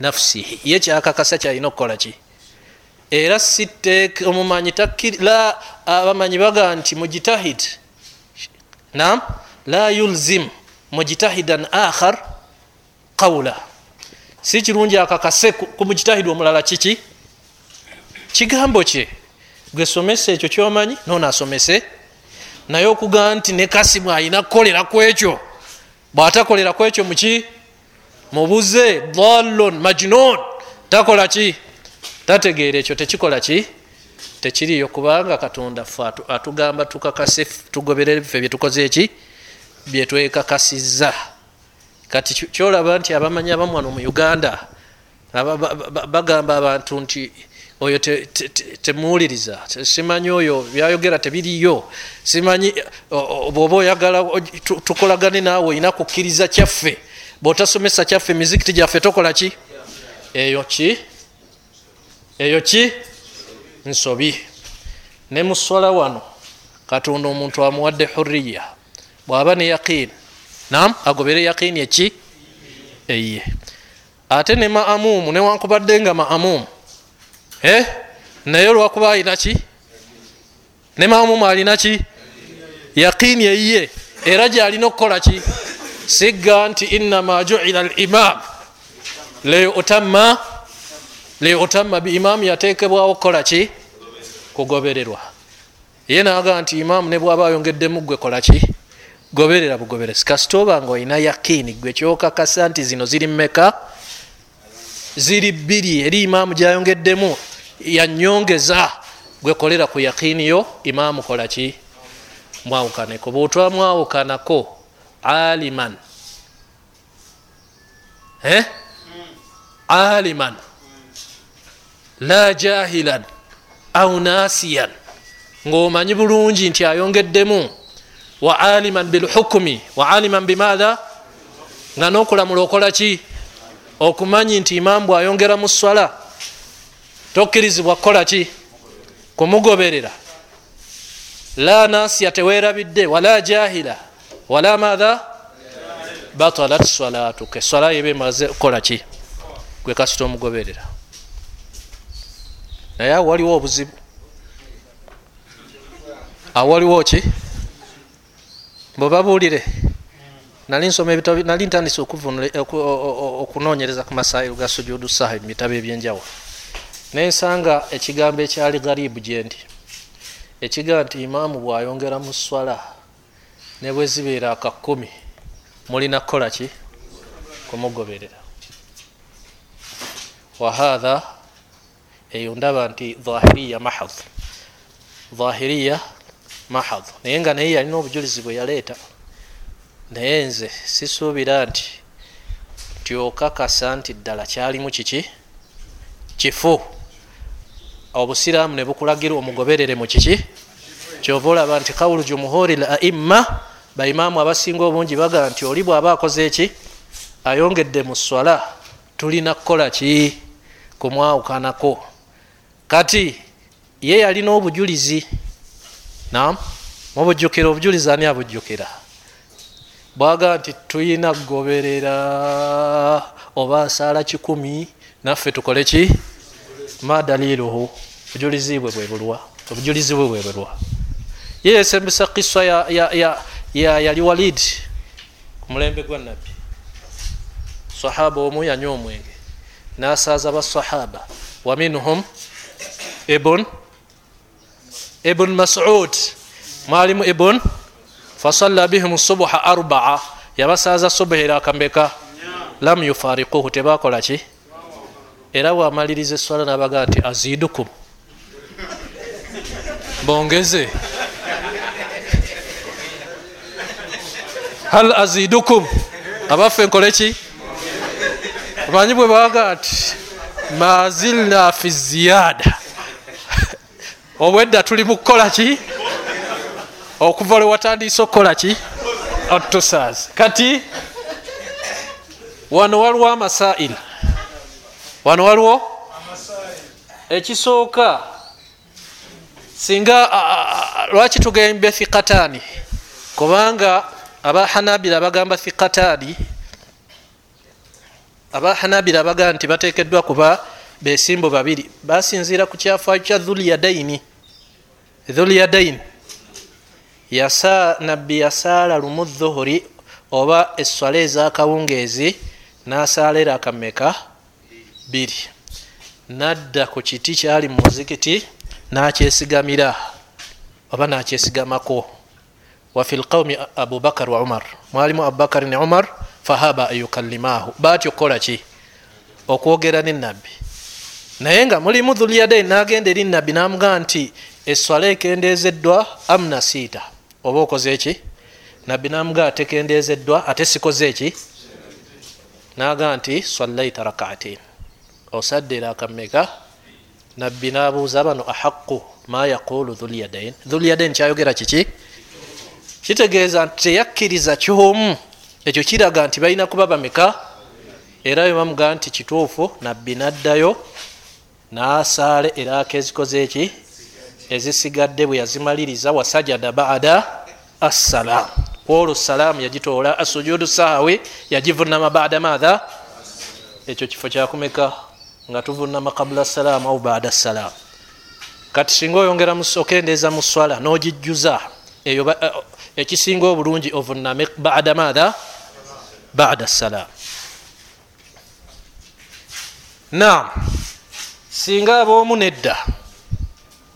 nafsihi ye kyakakasa kyalina okukola ki? Era siteeka omumanyi la abamanyi baga nti mujitahid. Nam la yulzim mujtahidan akhar qawla. Si kirungi akakase ku mujitahidi omulala kiki? Kigambo kye gwesomesa ekyo kyomanyi nonaasomese naye okugaa nti ne kasimu alina kukolera ku ekyo. Bwatakolera ku ekyo muki mubuze dallon majnun. Takola ki? Tategeera ekyo tekikola ki? Tekiriyo kubanga katonda fe atugamba tukakase tugoberere ffe byetukoze eki? Byetwekakasiza kati kyolaba nti abamanyi abamwana mu uganda bagamba abantu nti oyo temuwuliriza simanyi oyo byayogera tebiriyo simanyi bwoba oyagala tukolagane naawe olina kukkiriza kyaffe bwotasomesa kyaffe mizikiti gyaffe tokola ki? Eyo ki? Eyo ki? Nsobi. Ne muswala wano katonda omuntu amuwadde huriya bwaba ne yaqini nam agobere yaqini eki eye. Ate ne maamumu newankubadde nga maamumu eh? naye olwakuba alina ki? Ne maamumu alina ki? Yaqini eyiye era gyalina okukola ki sigga nti innama juila limam leyutamma leyutamma biimamu yatekebwawo okukola ki? Kugobererwa. Ye naga nti imamu ne bwaba ayongeddemu gwe kola ki? Goberera bugoberesi kasita oba nga olina yakini gwe kyokakasa nti zino ziri mmeka? Ziri bbiri eri imamu gyayongeddemu. Yanyongeza gwekolera ku yakini yo imamu kola ki? Mwawukaneko. Bwotwa mwawukanako aliman. Eh? aliman. La jahilan. Au nasiyan. Ngaomanyi bulungi nti ayongeddemu. Wa aliman bilhukumi wa aliman bimaatha nga nokulamula okola ki? Okumanyi nti imamu bwayongera mu swala tokkirizibwa kukola ki? Kumugoberera. La nasiya tewerabidde wala jahila wala maatha batalat salatuka eswala yeba emaze kukola ki? Gwe kasita omugoberera. Naye awo waliwo obuzibu. Awo waliwo ki? Bwebabuulire nali nsoma ebitabo nali ntandise okunonyereza ku masairu ga sujudu sahi mu bitabo ebyenjawulo. Nensanga ekigambo ekyali garibu gyendi ekigamba nti imaamu bwayongera mu swala ne bwe zibeera akakumi mulina kukola ki? Kumugoberera. Wahatha eyo ndaba nti dhahiriya mahad dhahiriya mahad naye nga naye yalina obujulizi bwe yaleeta naye nze sisuubira nti tyokakasa nti ddala kyalimu kiki? Kifu. Obusiraamu ne bukulagira omugoberere mu kiki? Kyova olaba nti kawulu jumuhuri l aimma baimaamu abasinga obungi bagaa nti oli bwaba akoze eki ayongedde mu swala tulina kukola ki? Kumwawukanako kati ye yalina obujulizi. Nam mubujjukira obujulizi ani abujjukira? Bwaga nti tuyina kugoberera oba asaala kikumi naffe tukole ki? Ma daliluhu obujulizi bwe bwebulwa obujulizi bwe bwebulwa ye yesembesa kisa ya, ya, ya, ya yali walid. Ku mulembe gwa nabbi sahaba omu yanywa omwenge nasaaza basahaba waminhum ibn ibn masud. Mwalimu ibn fasalla bihim subha arbaa. Yabasaaza subuhira akambeka lam yufarikuhu tebakola ki era bwamaliriza eswala nabaga nti azidukum. Bongeze hal azidukum? Abaffe nkole ki? Omanyi bwe baga nti mazilna fi ziyada. Obwedda tuli mu kukola ki? Okuva lwe watandise okukola ki? Otusaz kati wano waliwo amasail. Wano waliwo? Ekisooka singa lwaki tugembe thiqatani? Kubanga abahanabira bagamba thiqatani abahanabira bagamba nti batekeddwa kuba besimbo babiri. Basinzira ku kyafaayo kya dhulyadaini dhulyadaini yasa nabbi yasaala lumu dhuhuri oba eswala ezakawungeezi nasaala era akameka biri nadda ku kiti kyali mu muzikiti nakyesigamira oba nakyesigamako wafi lqaumi abubakar wa umar. Mwalimu abubakar ne umar fahaba ayukalimahu batyo kukolaki okwogera nenabbi naye nga mulimu dhuliyadain nagenda eri nabbi namugaa nti eswala ekendezeddwa amnasiita oba okoze eki nabbi namugaa tekendezeddwa ate sikoze eki naga nti swalaita rakaatin osadde erakameka nabbi nabuuza bano ahaqu ma yaqulu dhulyadain dhulyadain kyayogera kiki kitegeeza nti teyakkiriza kyomu ekyo kiraga nti balina kuba bameka era webamugaa nti kituufu nabbi naddayo nasaale era akezikoze eki? Ezisigadde bwe yazimaliriza wasajada bada assalam olwo salaamu yagitoola asujudu saawi yagivunama bada maatha? Ekyo kifo kyakumeka nga tuvunama kabula salaamu au bada salaamu kati singa oyongera okendeeza mu swala nogijjuza eyo ekisinga obulungi ovuname bada maatha bada salaamu naam. Singa aboomu nedda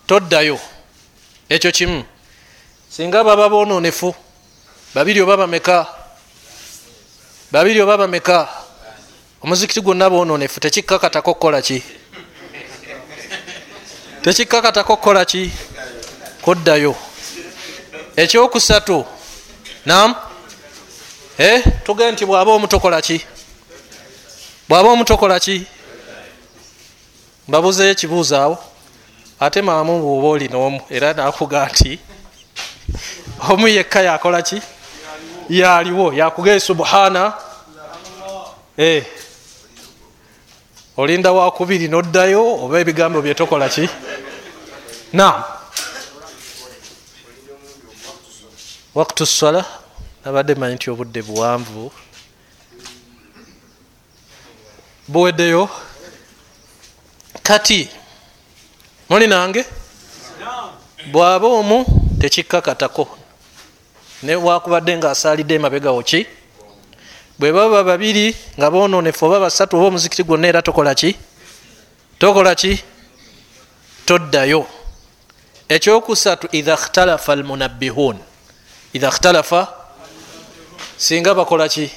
toddayo ekyo kimu. Singa baba bononefu babiri oba bameka? Babiri oba bameka? Omuzikiti gwonna bononefu tekikkakatako kukola ki? Tekikkakatako kukola ki? Koddayo ekyokusatu nam e tugende nti bwaba omutokola ki? Bwaba omutokola ki? Mbabuzeyo ekibuuzo awo. Ate maamu bwoba oli noomu era nakuga nti omu yekka yakola ki? Yaliwo yakugee subhana. E olinda wakubiri noddayo oba ebigambo byetokola ki? Nam waktu sala nabadde manyi nti obudde buwanvu. Buweddeyo kati muli nange? Bwaba omu tekikkakatako. Newakubadde nga asalidde emabegawo ki? Bwe baba babiri nga bononefu oba basatu oba omuzikiti gwonna era tokola ki? Tokola ki? Toddayo. Ekyokusatu idha htalafa almunabbihun idha htalafa singa bakola ki?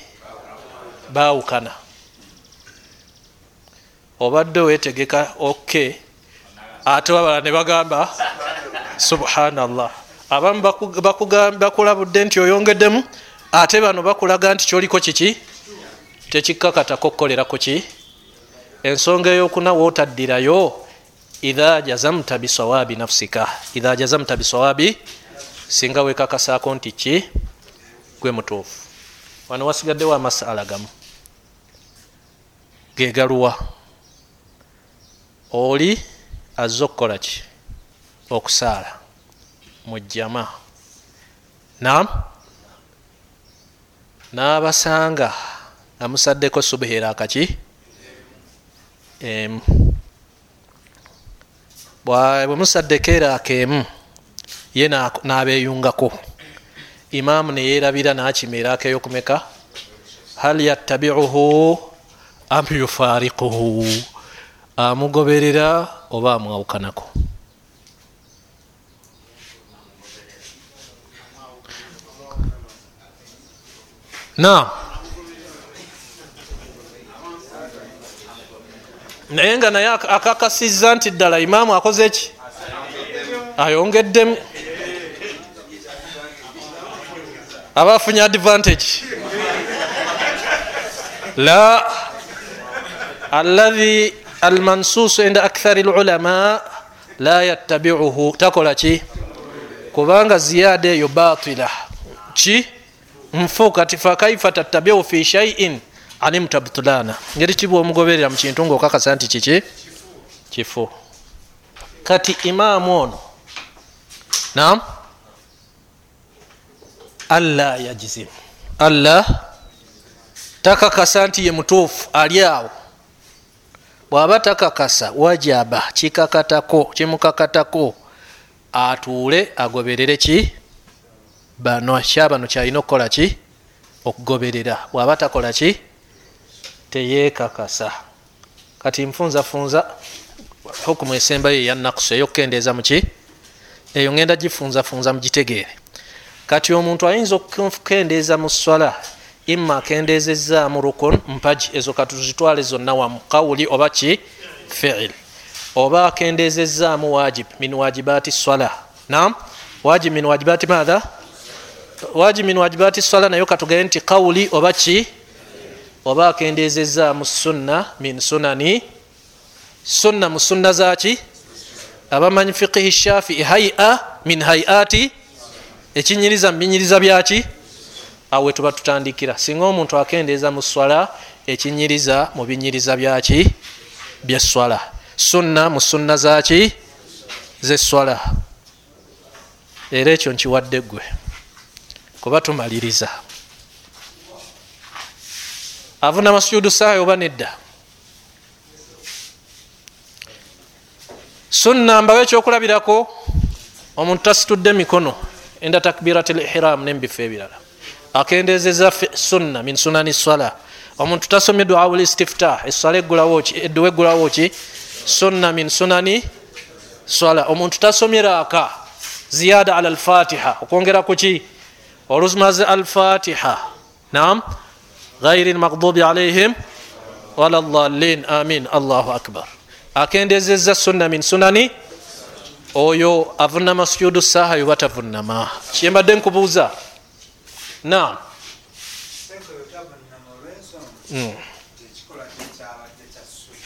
Bawukana. Obadde wetegeka ok ate wabala ne bagamba subhanallah. Abamu bakulabudde nti oyongeddemu ate bano bakulaga nti kyoliko kiki? Tekikkakatako okukolerako ki? Ensonga eyokuna wootaddirayo idha jazamta bisawabi nafsika. Idha jazamta bisawabi singa wekakasaako nti ki? Gwe mutuufu. Wano wasigaddewo amasala gamu? Gegaluwa oli azze okukola ki? Okusaala. Mu jjama. Nam n'abasanga amusaddeko subuhera akaki? Emu bwe musaddeko era akemu ye n'abeeyungako. Imaamu neyerabira n'akimera akeyokumeka hal yattabiuhu am yufarikuhu amugoberera oba amwawukanako? Naam. Naye nga naye akakasiza nti ddala imaamu akoze ki ayongeddemu. Aba afunye advantage. La alladhi almansusu inda akthari lulama la yattabiuhu. Takola ki? Kubanga ziyada eyo batila. Ki? Nfu kati fakaifa tattabiu fi shaiin alimta butulana ngeri kibwa omugoberera mu kintu ngaokakasa nti kiki kifu kati imaamu ono nam alla yajizimu alla? Takakasa nti ye mutuufu ali awo. Bwaba takakasa wajaba kikakatako kimukakatako atuule agoberere ki? Bano kyabano kyalina okukola ki? Okugoberera. Bwaba takola ki? Teyekakasa kati nfunzafunza hukumu esembayo eyanakusu eyokukendeeza muki eyo ngenda gifunzafunza mugitegeere. Kati omuntu ayinza okukendeeza mu swala ima akendezezaamu rukun mpaji ezo katuzitwale zonna wamu kawuli oba ki? Fiil. Oba akendezezaamu wajib min wajibati swala. Nam wajib min wajibati matha wajib min wajibati swala nayo katugere nti kawuli oba ki? Oba akendezezaamu sunna min sunani? Sunna mu sunna zaki abamanyi fiqihi shafii haia min haiati ekinyiriza mubinyiriza byaki awo wetuba tutandikira. Singa omuntu akendeeza mu swala ekinyiriza mu binyiriza byaki byeswala sunna mu sunna zaki zeswala era ekyo nkiwadde ggwe. Kuba tumaliriza. Avuna masujudu saayo oba nedda sunna mbawo ekyokulabirako omuntu tasitudde mikono enda takbirat lihram nembifo ebirala. Akendezeza sunna min sunani swala. Omuntu tasomye duawu listiftah eswala edduwa eggulawo ki? Sunna min sunani swala. Omuntu tasomye raaka ziyada ala alfatiha. Okwongera kuki oluzimaze alfatiha. Nam ghairi lmagdubi alaihim wala dhalin amin. Allahu akbar akendezeza sunna min sunani oyo avunama sujudu saha yoba tavunama kyembadde nkubuuza. Nam mm.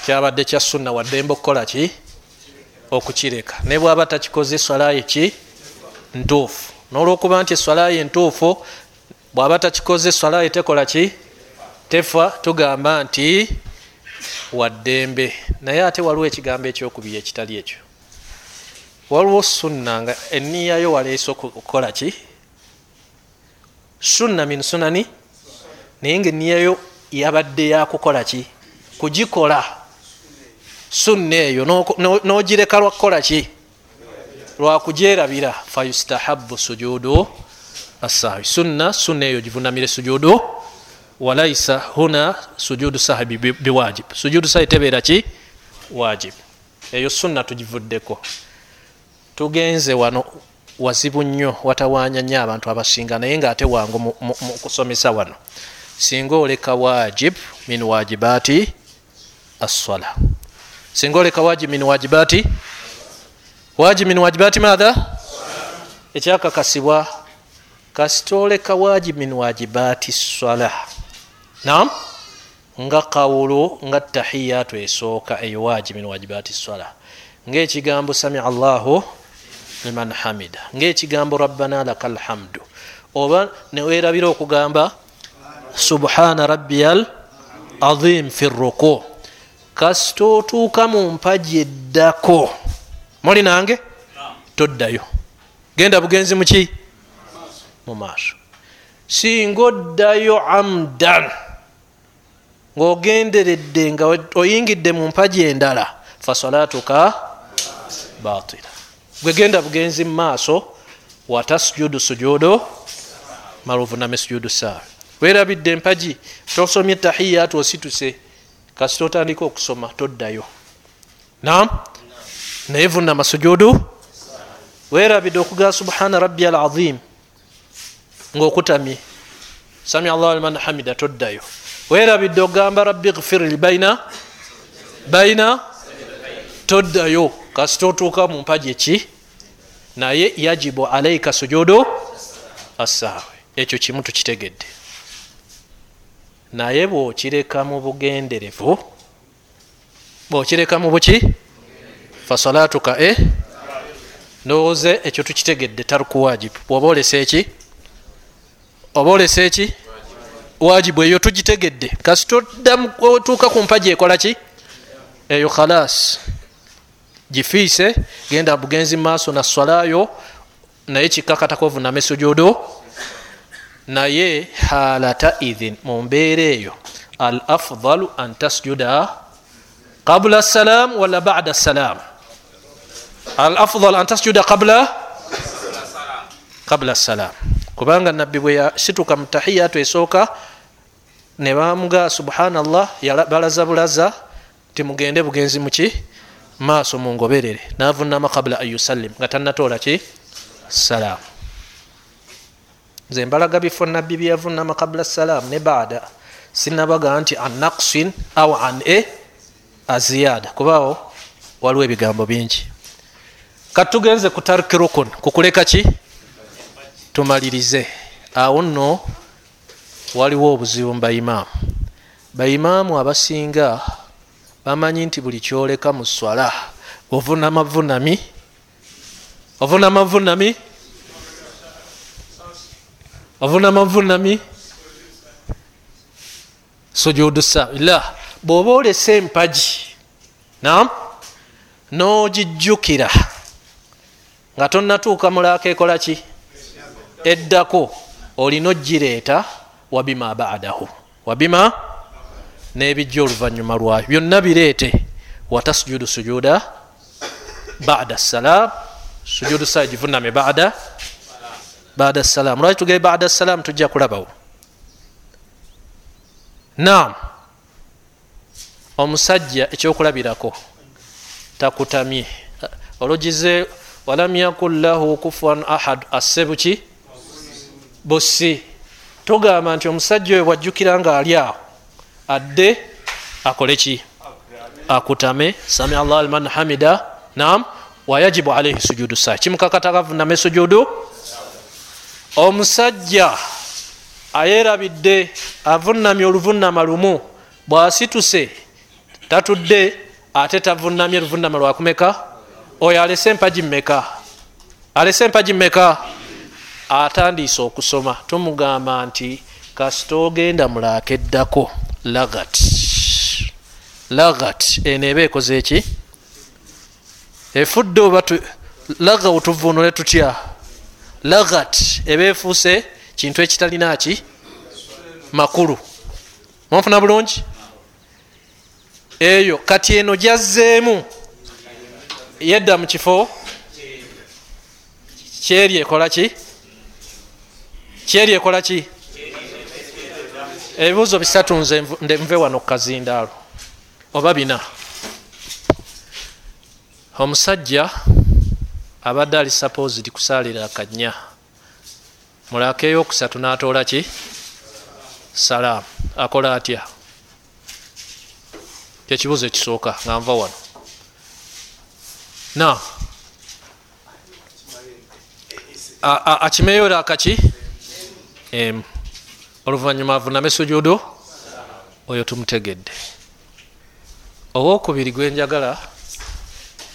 kyabadde kya sunna waddembe okukola ki? Okukireka. Ne bwaba takikoze eswalaye ki ntuufu. Nolwokuba nti eswalaye entuufu bwaba takikoze eswalaye tekola ki? Tefa tugamba nti waddembe naye ate waliwo ekigambo ekyokubiri ekitali ekyo. Waliwo sunna nga eniyayo waleese okukola ki? Sunna min sunani? Naye nga eniyayo yabadde yakukola ki? Kugikola. Sunna eyo nogireka lwakukola ki? Lwakujerabira fayustahabu sujudu asahwi sunna sunna eyo givunamire sujudu walaisa huna sujudu sahabi biwajib sujudu sahi tebeera ki? Wajib. Eyo sunna tugivuddeko. Tugenze wano wazibu nnyo watawanya nnyo abantu abasinga naye ngaate wangu mu kusomesa wano. Singa oleka wajib min wajibati assala singa oleka wajib min wajibati wajib min wajibati matha ekyakakasibwa kasitoleka wajib min wajibati swala nam nga kawulu nga tahiyatu esooka eyo wajib min wajibati swala. Ngaekigambo sami allahu liman hamida. Ngaekigambo rabbana laka lhamdu oba newerabira okugamba subhana rabbiyal azim fi ruku. Kasita otuuka mu mpaji eddako. Muli nange? Toddayo. Genda bugenzi muki mu maaso. Singa oddayo amdan ngaogenderedde nga oyingidde mu mpaji endala fasalatuka batila gwegenda bugenzi mu maaso watasujudu sujudu maluvuname sujudu saawe werabidde empaji tosomye tahiyatu osituse kasita otandika okusoma toddayo. Nam naye vunama sujudu werabidde okugaa subhana rabbi al azim ngaokutamye sami allahu liman hamida toddayo werabidde okugamba rabbi gfirli baina baina toddayo kasita otuuka mu mpaji eki naye yajibu alaika sujudu assaawe ekyo kimu tukitegedde. Naye bwokireka mu bugenderevu bwokireka mu buki? Fasalatuka e ndowooze ekyo tukitegedde taruku wajibu bwoba olesa eki? Oba olesa eki wajibu eyo tugitegedde. Kasita otuuka ku mpaji ekola ki? Eyo khalas. Gifiise genda bugenzi maaso na swalayo naye kikakatako ovuname sujudu naye halata idhin mu mbeera eyo. Al afdalu an tasjuda qabla salam wala bada salam al afdal an tasjuda qabla? Qabla salam kubanga nabbi bwe yasituka mu tahiyatu esooka ne bamuga subhanallah balaza bulaza timugende bugenzi muki maaso mungoberere navunama kabula an yusallim nga tanatoola ki? Salaamu nze mbalaga bifo nabbi byeyavunama kabula salaamu ne baada. Sinabaga nti an naksin au an e aziyada kubaawo waliwo ebigambo bingi. Katugenze ku tarki rukun kukuleka ki tumalirize. Awo nno waliwo obuzibu mu baimaamu baimaamu abasinga bamanyi nti buli kyoleka mu swala ovunamavunami ovunamavunami ovunamavunami sujudu sawi la bwoba olese empagi nam nogijjukira nga tonatuuka mulaaka ekola ki eddako olina ogireeta wabima badahu. Wabima nebijja oluvanyuma lwayo. Byonna bireete. Watasujudu sujuda bada salam sujudu sawa givuname bada bada salam lwaki tugee bada salam tujja kulabawo? Nam omusajja ekyokulabirako takutamye. Ologize walam yakun lahu kufuan ahad. Asse busi togamba nti omusajja oyo bwajjukira nga ali awo adde akole ki? Akutame sami allah liman hamida. Nam wayajibu alaihi sujudu saa. Kimukakatakavuname sujudu omusajja ayerabidde avunamye oluvunama lumu bwasituse tatudde ate tavunamye oluvunama lwakumeka oyo alese empagi mmeka? Alese empagi mmeka atandiise okusoma tumugamba nti kasita ogenda mulaaka eddako lagat. Lagat eno eba ekoze eki? Efudde oba lagawu tuvunule tutya? Lagat eba efuuse kintu ekitalina ki? Makulu. Mufuna bulungi? Eyo kati eno gyazzeemu. Yedda mu kifo? Kyeri ekola ki kyeri ekola ki? Ebibuuzo bisatu nze nve wano kukazindaalo oba bina. Omusajja abadde ali supposed kusaalira akanya. Mulaaka eyokusatu natoola ki? Salaamu. Akola atya? Kyekibuuzo ekisooka nga nva wano. Na? Akimeyo raakaki emu oluvanyuma avuname sujudu oyo tumutegedde owokubiri gwenjagala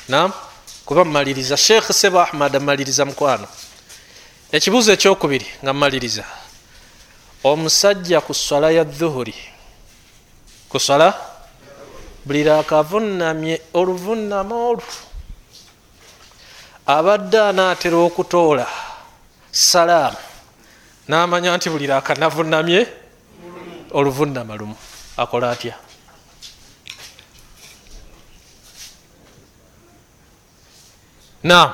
nam kuba mumaliriza sheekh seba ahmad amaliriza mukwano. Ekibuuzo ekyokubiri nga mumaliriza omusajja ku swala ya dhuhuri. Ku swala? Buli raakavunamye oluvunama olwo. Abadde anaatera okutoola. Salaamu namanya nti buli rakanavunamye oluvunama lumu. Akola atya? Nam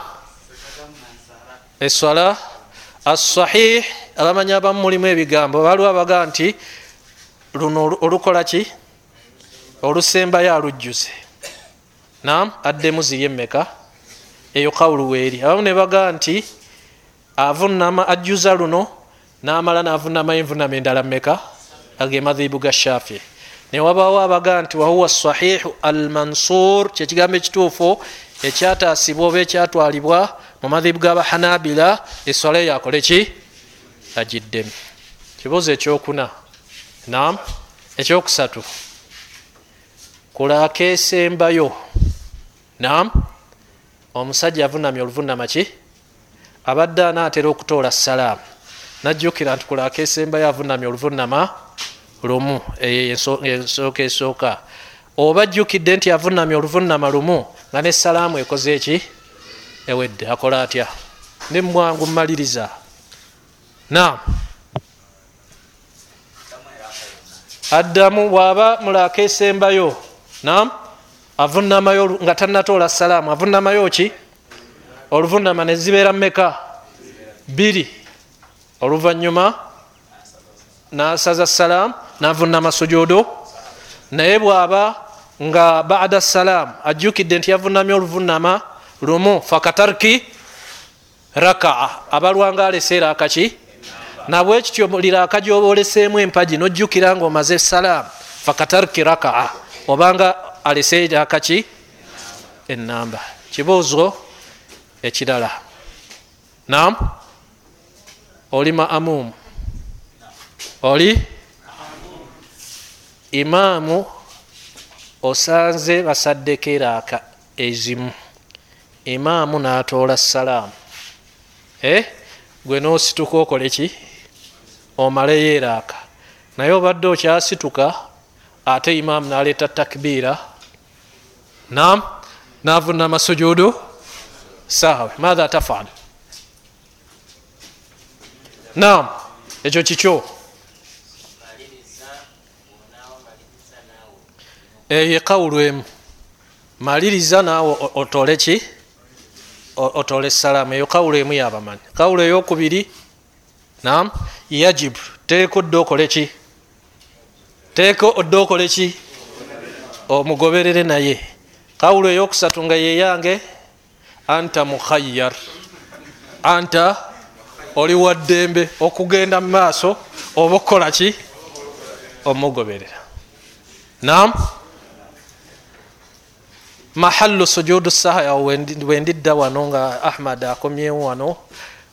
eswala assahih abamanya abamu mulimu ebigambo. Baliwo abaga nti luno olukola ki? Olusembayo alujjuze nam addemu ziri emmeka eyo kawulu weeri. Abamu ne baga nti avunama ajjuza luno namala navunama envunama endala mmeka age madhibu ga shafi. Newabawo abaga nti wahuwa sahihu almansur kyekigambo ekituufu ekyataasibwa oba ekyatwalibwa mu madhibu gabahanabila eswala eyo akole ki? Agiddemu. Kibuuzo ekyokuna. Nam ekyokusatu. Kulaaka esembayo nam omusajja avunamya oluvunama ki? Abadde anaatera okutoola salaamu najjukira nti kulaaka esembayo avunamya oluvunama lumu ensooka esooka oba ajjukidde nti avunamya oluvunama lumu nga nesalaamu ekoze eki? Ewedde akola atya? Ne mwangu mmaliriza. Na addamu bwaba mulaaka esembayo nam avunamayo nga tanatoola salaamu avunamayo ki? Oluvunama nezibeera mmeka? Biri oluvanyuma nasaza salaamu navunama sujudu naye bwaba nga bada salam ajjukidde nti yavunamya oluvunama lumu fakatarki rakaa. Abalwanga aleseera akaki. Nabwekityo liraaka gyoba oleseemu empagi nojjukira nga omaze salaamu fakatarki rakaa. Obanga aleseera akaki enamba kibuuzo ekirala. Nam oli maamumu oli? Imaamu osanze basaddeko eraaka ezimu. Imaamu natoola salaamu. Eh? gwe nosituka okole ki? Omaleyo eraaka naye obadde okyasituka ate imaamu naleeta takbiira. Nam navunama sujudu saawe matha tafal nam ekyo kikyo eyo kawulu emu maliriza naawe otole ki? Otole salaamu eyo kawulu emu yabamanyi kawulu eyokubiri. Nam yajibu teeka odde okole ki? Teeka odde okole ki? Omugoberere naye. Kawulu eyokusatu nga yeyange anta mukhayar. Anta oli waddembe okugenda mu maaso oba okukola ki? Omugoberera. Nam mahallu sujudu sahaya wendidda wano nga ahmad akomyewo wano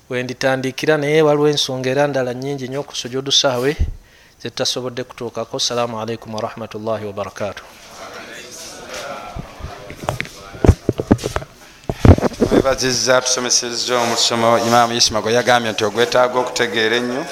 wenditandikira naye waliwo ensonga era ndala nyingi nyo ku sujudu sahwe zetasobodde kutuukako. Assalamu alaikum warahmatullahi wabarakatuh webaziza tusomesezza omusomo imaamu isima gwe yagambye nti ogwetaaga okutegeera ennyo